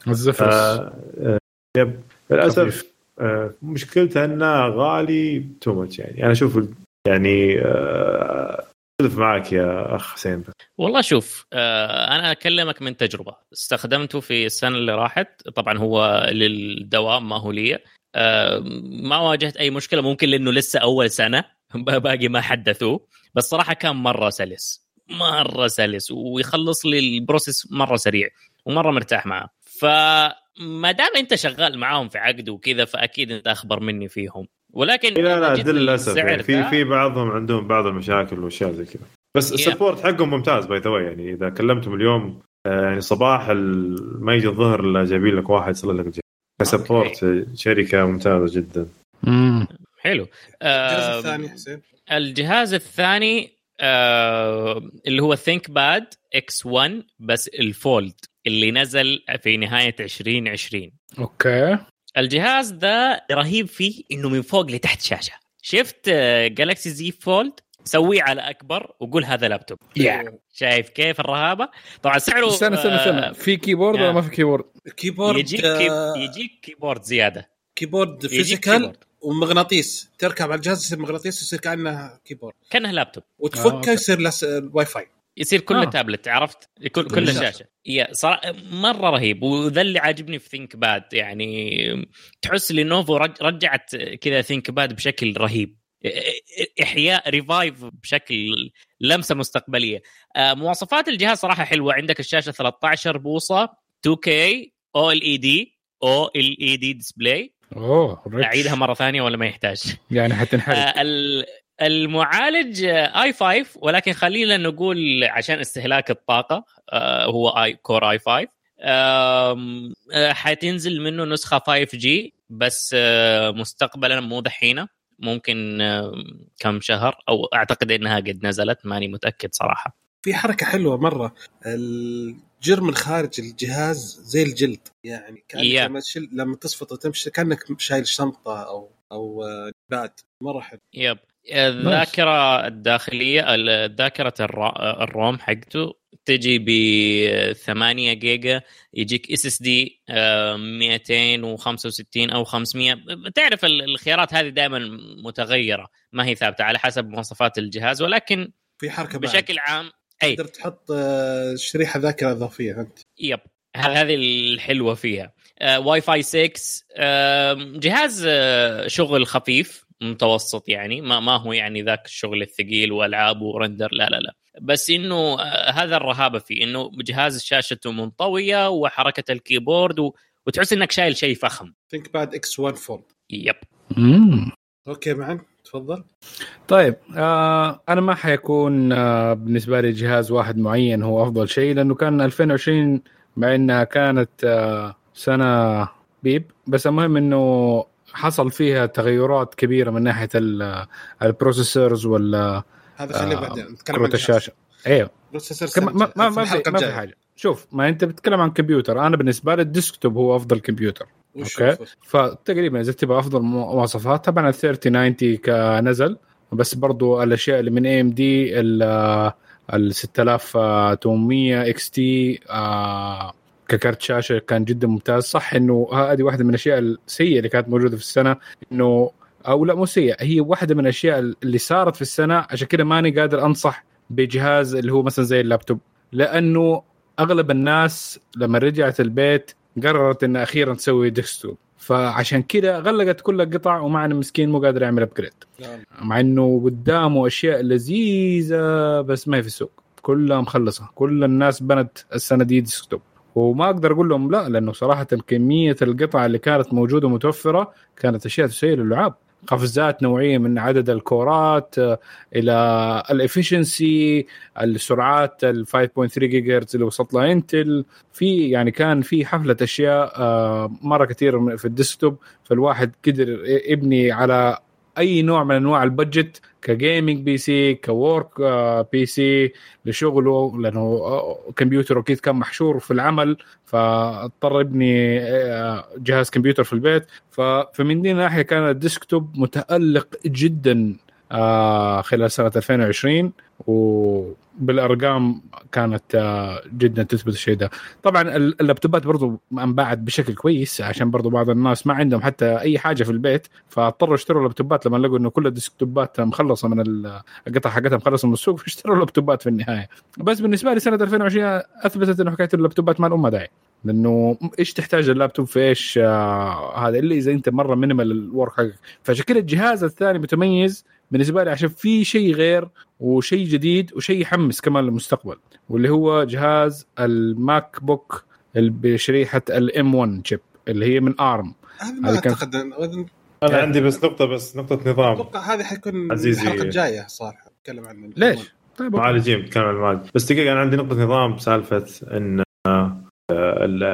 ال Zephyrus. آه، yep. للأسف. آه، مشكلته انه غالي too much يعني. أنا أشوف يعني آه، اختلف معك يا أخ حسين. والله شوف آه، أنا أكلمك من تجربة. استخدمته في السنة اللي راحت. طبعا هو للدوام ما هو لي. آه، ما واجهت أي مشكلة. ممكن لأنه لسه أول سنة. <laughs> باقي ما حدثوه بس صراحة كان مرة سلس. مرة سلس. ويخلص لي البروسيس مرة سريع. ومرة مرتاح معه. فما دام انت شغال معاهم في عقد وكذا فأكيد أنت أخبر مني فيهم. ولكن لا لا للأسف يعني في في بعضهم عندهم بعض المشاكل وأشياء زي كذا. بس Yeah. ال support حقهم ممتاز by the يعني إذا كلمتهم اليوم آه، يعني صباح ال- ما يجي الظهر إلا جايبين لك واحد يصلح لك الجهاز ك support آه، شركة ممتازة جدا. مم. حلو. الجهاز الثاني حسين. الجهاز الثاني آه اللي هو ThinkPad X 1 بس ال Fold اللي نزل في نهاية 2020 okay. الجهاز ذا رهيب فيه إنه من فوق لتحت شاشة. شفت Galaxy Z Fold سويه على أكبر وقول هذا لابتوب. يا شايف كيف الرهابة؟ طبعا سعره استنى استنى استنى. آه، في keyboard ولا آه. ما في keyboard؟ ال keyboard يجيك آه، key يجيك keyboard زيادة. keyboard يجيك physical keyboard. ومغناطيس تركب على الجهاز يصير مغناطيس يصير كأنه keyboard كأنه لابتوب آه، وتفكه okay. يصير لس... الواي فاي يصير كله آه. آه. تابلت عرفت كل كل كل شاشة. شاشه يا صراحة مرة رهيب وذا اللي عاجبني في ThinkPad يعني تحس لينوفو رج رجعت كذا ThinkPad بشكل رهيب إحياء revive بشكل لمسة مستقبلية آه، مواصفات الجهاز صراحة حلوة عندك الشاشة 13 بوصة 2K أو ال اي دي أو ال اي دي ديسبلاي أوه ريتش. أعيدها مرة ثانية ولا ما يحتاج؟ يعني حتنحرق آه، ال- المعالج i5 ولكن خلينا نقول عشان استهلاك الطاقة آه، هو i Core i5 آم، آه، حتنزل منه نسخة 5G بس آه، مستقبلا مو دحينة. ممكن كم شهر أو أعتقد إنها قد نزلت ماني متأكد صراحة. في حركة حلوة مرة. الجرم الخارج الجهاز زي الجلد. يعني كأنك Yeah. لما تشيل لما تصفط وتمشي كأنك شايل شنطة أو أو آه، pad. مرة حلو. yep. الذاكرة الداخلية ال RO- ال ROM حقته تجي ب 8 جيجا يجيك SSD 265 أو 500 تعرف ال- الخيارات هذه دائما متغيرة ما هي ثابتة على حسب مواصفات الجهاز ولكن في حركة بعد. بشكل عام اي تقدر تحط آه، شريحة ذاكرة إضافية انت yep. هذه الحلوة فيها. آه، واي فاي 6 آه، جهاز آه، شغل خفيف متوسط يعني ما ما هو يعني ذاك الشغل الثقيل وألعاب و render لا لا لا. بس إنه آه، هذا الرهابة فيه إنه جهاز شاشته منطوية وحركة الكيبورد و... وتحس إنك شايل شيء فخم. ThinkPad X1 Fold yep. okay معن. تفضل. طيب آه أنا ما حيكون آه بالنسبة لي جهاز واحد معين هو أفضل شيء لأنه كان 2020 مع إنها كانت آه سنة beep. بس المهم إنه حصل فيها تغيرات كبيرة من ناحية ال- ال processors ولا هذا خليه آه، بعدين نتكلم كروت الشاشة. أيوه processor ما, ما, ما, في, ما في حاجة. شوف ما أنت بتتكلم عن كمبيوتر أنا بالنسبة لي ال desktop هو أفضل كمبيوتر. وش- فتقريبا إذا تبغى أفضل مواصفات طبعا ال 3090 كنزل بس برضو الأشياء اللي من AMD ال 6800 XT ككارت شاشة كان جدا ممتاز. صح إنه هذه واحدة من الأشياء السيئة اللي كانت موجودة في السنة إنه أو لا مو سيئة هي واحدة من الأشياء اللي صارت في السنة. عشان كذا ماني قادر أنصح بجهاز اللي هو مثلا زي اللابتوب لأنه أغلب الناس لما رجعت البيت قررت انها أخيرا تسوي desktop فعشان كذا غلقت كل القطع ومعنا مسكين مو قادر يعمل upgrade نعم. مع إنه قدامه أشياء لذيذة بس ما هي في السوق. كلها مخلصة. كل الناس بنت السنة دي desktop وما أقدر أقول لهم لا لأنه صراحة كمية القطع اللي كانت موجودة متوفره كانت أشياء تسيل اللعاب قفزات نوعية من عدد الكورات آه، إلى ال efficiency السرعات ال 5.3 جيجا اللي وصلت لها Intel في يعني كان في حفلة أشياء آه، مرة كثير في ال desktop فالواحد قدر يبني على أي نوع من أنواع ال budget ك gaming PC ك work PC لشغله لأنه آه، كمبيوتر أكيد كان محشور في العمل فاضطر ابني آه، جهاز كمبيوتر في البيت. فمن دي الناحيه كان الديسكتوب متألق جدا. آه، خلال سنة 2020 وبالأرقام كانت آه، جدا تثبت الشيء ده. طبعا ال- اللابتوبات برضو أنباعت بشكل كويس عشان برضو بعض الناس ما عندهم حتى أي حاجة في البيت فاضطروا يشتروا لابتوبات لما لقوا إنه كل الديسكتوبات مخلصة من ال- القطع حقتها مخلصة من السوق <laughs> فاشتروا لابتوبات في النهاية. بس بالنسبة لي سنة 2020 أثبتت إنه حكاية اللابتوبات ما لها أم داعي. لأنه إيش تحتاج اللابتوب في إيش آه هذا الا إذا أنت مرة minimal ال work حقك. كذا الجهاز الثاني متميز بالنسبة لي عشان في شيء غير وشيء جديد وشيء يحمس كمان للمستقبل واللي هو جهاز ال MacBook بشريحه ال M1 chip اللي هي من ARM هذا ما أعتقد أنا عندي بس نقطة بس نقطة نظام أتوقع هذه حيكون عزيزي. الحلقة الجاية صالح نتكلم عن ليش؟ طيب. معالجين بتكلم عن المعالج بس دقيقة أنا عندي نقطة نظام سالفه إن آه،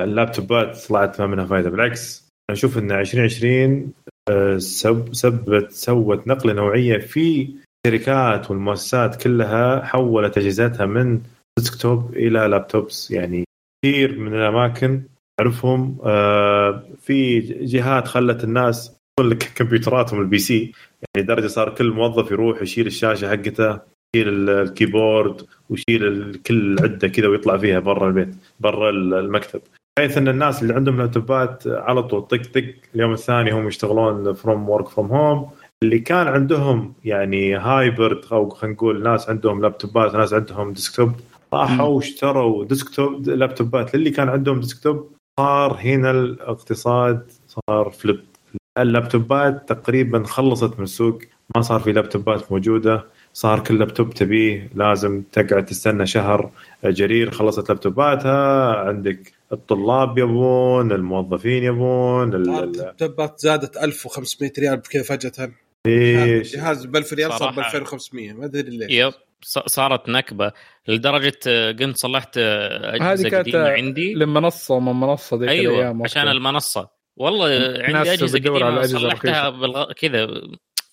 اللابتوبات طلعت ما منها فائده بالعكس أنا أشوف إن 2020 آه، سب سبت سوت نقلة نوعية في الشركات والمؤسسات كلها حولت أجهزتها من desktop إلى laptops. يعني كثير من الأماكن أعرفهم آه، في جهات خلت الناس لك <laughs> كمبيوتراتهم ال PC يعني لدرجه صار كل موظف يروح يشيل الشاشة حقته يشيل الكيبورد ويشيل كل عدة كذا ويطلع فيها برا البيت برا المكتب. بحيث إن الناس اللي عندهم لابتوبات على طول طق طق اليوم الثاني هم يشتغلون from work from home اللي كان عندهم يعني hybrid أو خلينا نقول ناس عندهم لابتوبات ناس عندهم desktop راحوا واشتروا desktop لابتوبات. للي كان عندهم desktop صار هنا الاقتصاد صار flip اللابتوبات تقريبا خلصت من السوق ما صار في لابتوبات موجودة. صار كل لابتوب تبيه لازم تقعد تستنى شهر جرير خلصت لابتوباتها عندك الطلاب يبون الموظفين يبون ال- ال- اللابتوبات زادت 1500 ريال كذا فجأة. إيش؟ جهاز ب 1000 ريال صار ب صراحة. 2500 ما أدري ليش. yep ص- صارت نكبة. لدرجة آه، قمت صلحت آه، هذه اجهزه كانت قديمة عندي. لمنصه من منصة ذيك أيوه الأيام، عشان okay. المنصة. والله عندي أجهزة قديمة صلحتها بالغ... كذا.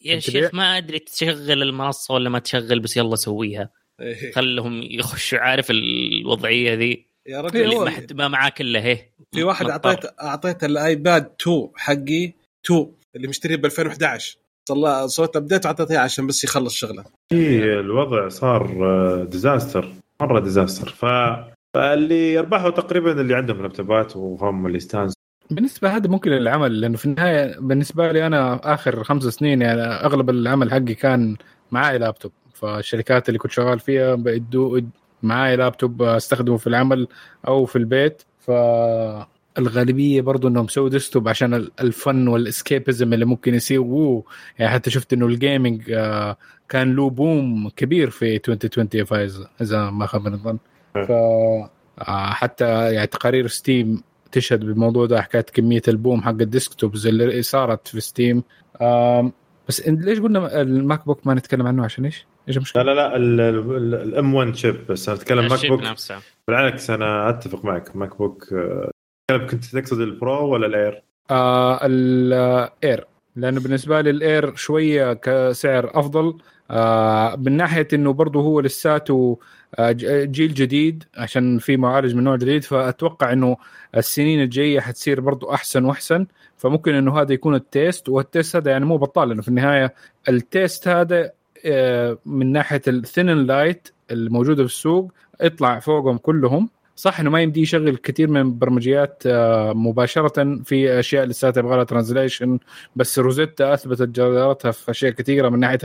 يا؟ شيخ ما أدري تشغل المنصة ولا ما تشغل بس يلا سويها. إيه. خلهم يخشوا عارف الوضعية ذي؟ يا اللي رجل هو- ما حد ما معاه كله هي. في واحد مضطر. اعطيت أعطيت الآيباد 2 حقي 2 اللي مشتريه ب 2011 صلى صوت ابديت وأعطيته عشان بس يخلص شغله. إيه، الوضع صار ديزاستر مرة ديزاستر ف فاللي يربحوا تقريبا اللي عندهم لابتوبات وهم اللي يستانسوا. بالنسبة هذا ممكن للعمل لأنه في النهاية بالنسبة لي أنا آخر خمس سنين يعني أغلب العمل حقي كان معي لابتوب. فالشركات اللي كنت شغال فيها بيدوا معي لابتوب استخدمه في العمل أو في البيت. ف الغالبيه برضو انهم سووا desktop عشان ال- ال fun وال escapism اللي ممكن يسووه يعني حتى شفت انه ال gaming آه، كان له boom كبير في 2020 يا فايز إذا ما خاب الظن. ف آه، حتى يعني تقارير Steam تشهد بالموضوع ده. حكاية كمية ال boom حق ال desktops اللي صارت في Steam. بس ليش قلنا ال MacBook ما نتكلم عنه عشان إيش؟ إيش لا المشكلة؟ لا لا ال M1 chip بس أنا أتكلم MacBook نفسه. بالعكس أنا أتفق معك. MacBook آه، كنت تقصد ال Pro ولا ال Air؟ آه ال Air لأنه بالنسبة لي ال Air شوية كسعر أفضل. آه من ناحية إنه برضه هو لساته آه، جيل جديد عشان في معالج من نوع جديد. فأتوقع إنه السنين الجاية حتصير برضه أحسن وأحسن. فممكن إنه هذا يكون ال test. وال test هذا يعني مو بطال لأنه في النهاية ال test هذا آه، من ناحية ال thin light الموجودة في السوق اطلع فوقهم كلهم. صح إنه ما يمدي يشغل كثير من البرمجيات آه، مباشرة في أشياء لسه تبغى لها translation بس Rosetta أثبتت جدارتها في أشياء كثيرة من ناحية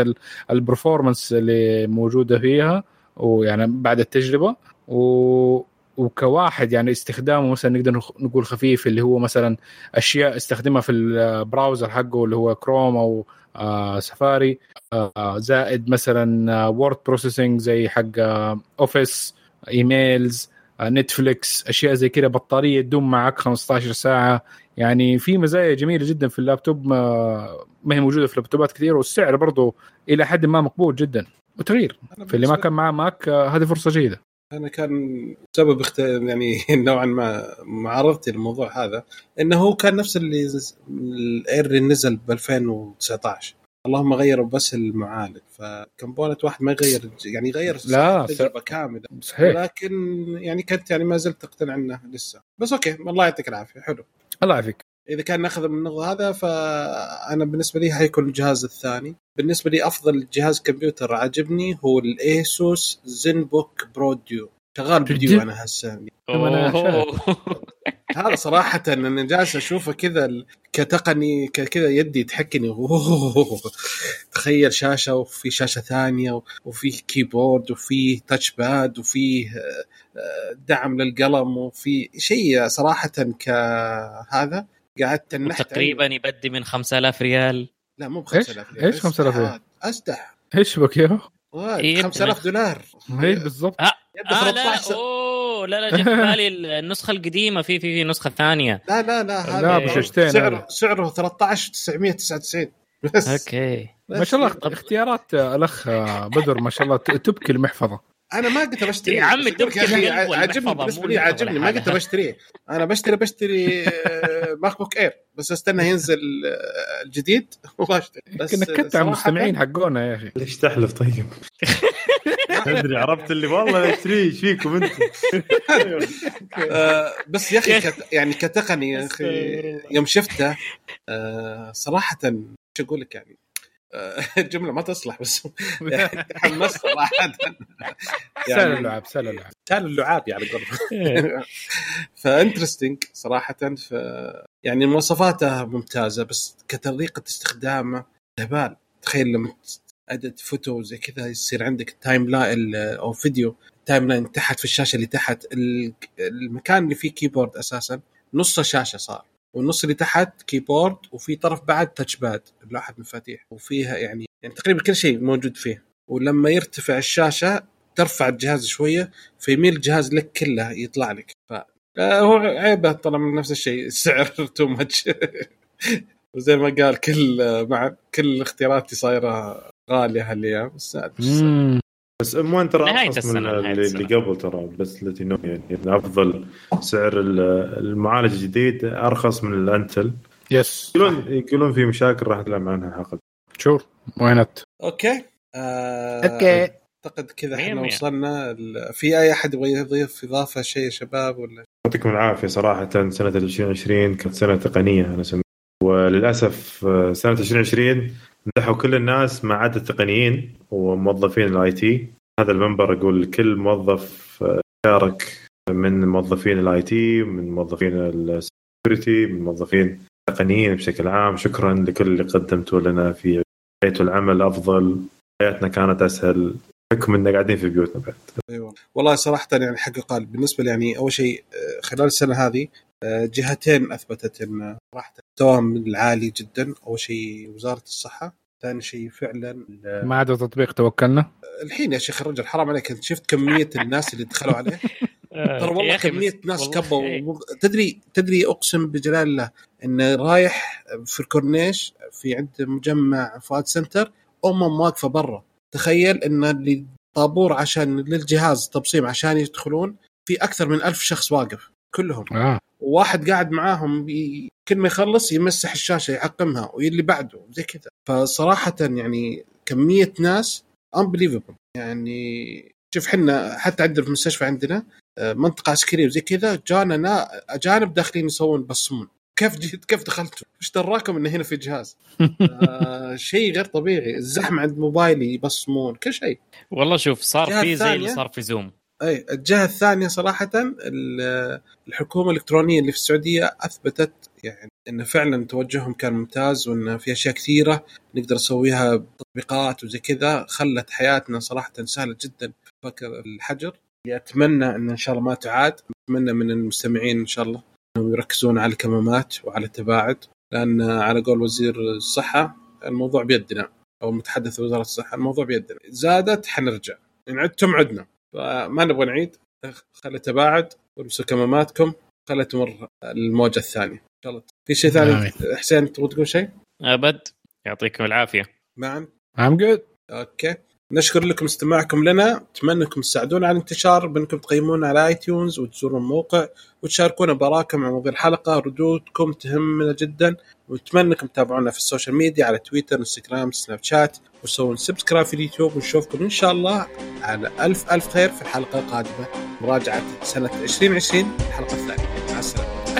ال performance اللي موجودة فيها ويعني بعد التجربة. و وكواحد يعني استخدامه مثلا نقدر نقول خفيف اللي هو مثلا أشياء استخدمها في ال browser حقه اللي هو كروم أو آه سفاري آه زائد مثلا word processing زي حق Office emails Netflix أشياء زي كذا بطارية تدوم معك 15 ساعة. يعني في مزايا جميلة جدا في اللابتوب ما, ما هي موجودة في لابتوبات كثير والسعر برضه إلى حد ما مقبول جدا. وتغيير في اللي ما كان معاه ماك آه، هذه فرصة جيدة. أنا كان سبب اخت... يعني <laughs> نوعا ما معارضتي للموضوع هذا إنه هو كان نفس اللي الاير اللي نزل ب 2019 اللهم غيروا بس المعالج. فكمبوننت واحد ما يغير يعني يغير لا تجربة. كاملة. صحيح. لكن يعني كنت يعني ما زلت أقتنع انه لسه. بس okay الله يعطيك العافية. حلو. الله يعافيك. إذا كان ناخذ من النقطه هذا فأنا بالنسبة لي حيكون الجهاز الثاني. بالنسبة لي أفضل جهاز كمبيوتر عاجبني هو ال Asus ZenBook Pro Duo. شغال فيديو أنا هسه. <laughs> هذا صراحة أنا جالس أشوفه كذا كتقني كذا يدي تحكني. تخيل شاشة وفي شاشة ثانية وفي keyboard وفي touchpad وفي آه، دعم للقلم وفي شيء صراحة كهذا قعدت تنحت تقريبا يبدي من 5000 ريال. لا مو ب 5000 ريال إيش 5000 ريال؟ أستح. إيش بك يا؟ 5000 دولار. اي بالضبط. آه. آه لا أوه لا لا جت <laughs> بالي النسخة القديمة. في في في نسخة ثانية. لا لا لا هذا لا بشاشتين سعره سعره 13999 بس. okay. ما شاء الله اختيارات الاخ بدر ما شاء الله تبكي المحفظة. أنا ما قلت بشتري. يا عمي تبكي عاجبني بالنسبة لي عاجبني ما قلت بشتريه أنا بشتري بشتري ماك بوك إير. بس استنى ينزل آه، الجديد. <laughs> واشتري بس نكدت على المستمعين حقونا يا أخي. ليش تحلف طيب؟ <laughs> أدري عرفت اللي والله اشتريه إيش فيكم أنتم؟ <laughs> آه، بس يا أخي يعني كتقني يا أخي يوم شفته آه، صراحة شو أقول لك يعني؟ <laughs> الجمله ما تصلح بس تحمست <laughs> صراحة يعني سهل اللعاب سهل اللعاب سهل اللعاب يعني <laughs> ف interesting صراحة ف يعني مواصفاته ممتازة بس كطريقه استخدامه هبال تخيل لما edit photo زي كذا يصير عندك timeline أو video timeline تحت في الشاشة اللي تحت. المكان اللي فيه keyboard أساسا نص شاشه صار. والنص اللي تحت keyboard وفي طرف بعد touchpad لوحه مفاتيح وفيها يعني يعني تقريبا كل شيء موجود فيه. ولما يرتفع الشاشة ترفع الجهاز شوية فيميل الجهاز لك كله يطلع لك. ف هو عيبه طالما نفس الشيء السعر <laughs> too much <laughs> وزي ما قال كل مع كل اختياراتي صايرة غالية هالأيام. بس بس M1 ترى ارخص من اللي قبل ترى بس لتي يعني. أفضل سعر المعالج الجديد أرخص من ال Intel. yes يقولون يقولون في مشاكل راح نتكلم عنها حقا sure وينت okay. آه okay. أعتقد كذا إحنا وصلنا في أي أحد يبغى يضيف إضافة شيء يا شباب ولا يعطيكم العافية صراحة. سنة 2020 كانت سنة تقنية أنا اسميها وللأسف آه، سنة 2020 مدحوا كل الناس ما عدا التقنيين وموظفين ال IT. هذا المنبر أقول كل موظف آه، شارك من موظفين ال IT من موظفين ال security من موظفين التقنيين بشكل عام. شكرا لكل اللي قدمتوا لنا في بيت العمل أفضل. حياتنا كانت أسهل. بحكم إننا قاعدين في بيوتنا بعد. أيوه. والله صراحة يعني حق قال بالنسبة لي يعني أول شيء آه، خلال السنة هذه جهتين أثبتت إن صراحة مستواهم العالي جدا. أول شيء وزارة الصحة ثاني شيء فعلا ما عدا تطبيق توكلنا. الحين يا شيخ الرجل حرام عليك أنت شفت كمية الناس اللي دخلوا عليه؟ <laughs> ترى والله كمية ناس كبوا. تدري تدري أقسم بجلال الله انه رايح في الكورنيش في عند مجمع فؤاد سنتر امم واقفه برا. تخيل إن اللي طابور عشان للجهاز تبصيم عشان يدخلون في أكثر من ألف شخص واقف كلهم. آه. وواحد قاعد معاهم كل ما يخلص يمسح الشاشة يعقمها واللي بعده زي كذا. فصراحة يعني كمية ناس unbelievable. يعني شوف حنا حتى عندنا في المستشفى عندنا آه، منطقة عسكرية وزي كذا جانا أجانب داخلين يسوون يبصمون كيف جيت كيف دخلتوا؟ إيش دراكم انه هنا في جهاز؟ <laughs> آه شيء غير طبيعي. الزحمة عند موبايلي يبصمون كل شيء. والله شوف صار في زي اللي صار في زوم. أي الجهة الثانية صراحة ال- الحكومة الإلكترونية اللي في السعودية أثبتت يعني إن فعلا توجههم كان ممتاز وإن في أشياء كثيرة نقدر نسويها بتطبيقات وزي كذا خلت حياتنا صراحة سهلة جدا فك الحجر. اللي أتمنى إن إن شاء الله ما تعاد أتمنى من المستمعين إن شاء الله إنهم يركزون على الكمامات وعلى التباعد لأن على قول وزير الصحة الموضوع بيدنا أو متحدث وزارة الصحة الموضوع بيدنا. زادت حنرجع. إن عدتم عدنا. فما نبغى نعيد. خلي تباعد والبسوا كماماتكم. خلي تمر الموجة الثانية. ان شاء الله في شيء ثاني آمين. حسين تبغى تقول شيء؟ أبد. يعطيكم العافية. نعم. I'm good. okay. نشكر لكم استماعكم لنا. اتمنى انكم تساعدونا على الانتشار بأنكم تقيمونا على iTunes وتزورون الموقع وتشاركونا برايكم عن مواضيع الحلقة. ردودكم تهمنا جدا. ونتمنى انكم تتابعونا في ال social media على Twitter Instagram Snapchat. وتسوون سبسكرايب في اليوتيوب. ونشوفكم إن شاء الله على ألف ألف خير في الحلقة القادمة. مراجعة سنة 2020 الحلقة الثانية. مع السلامة.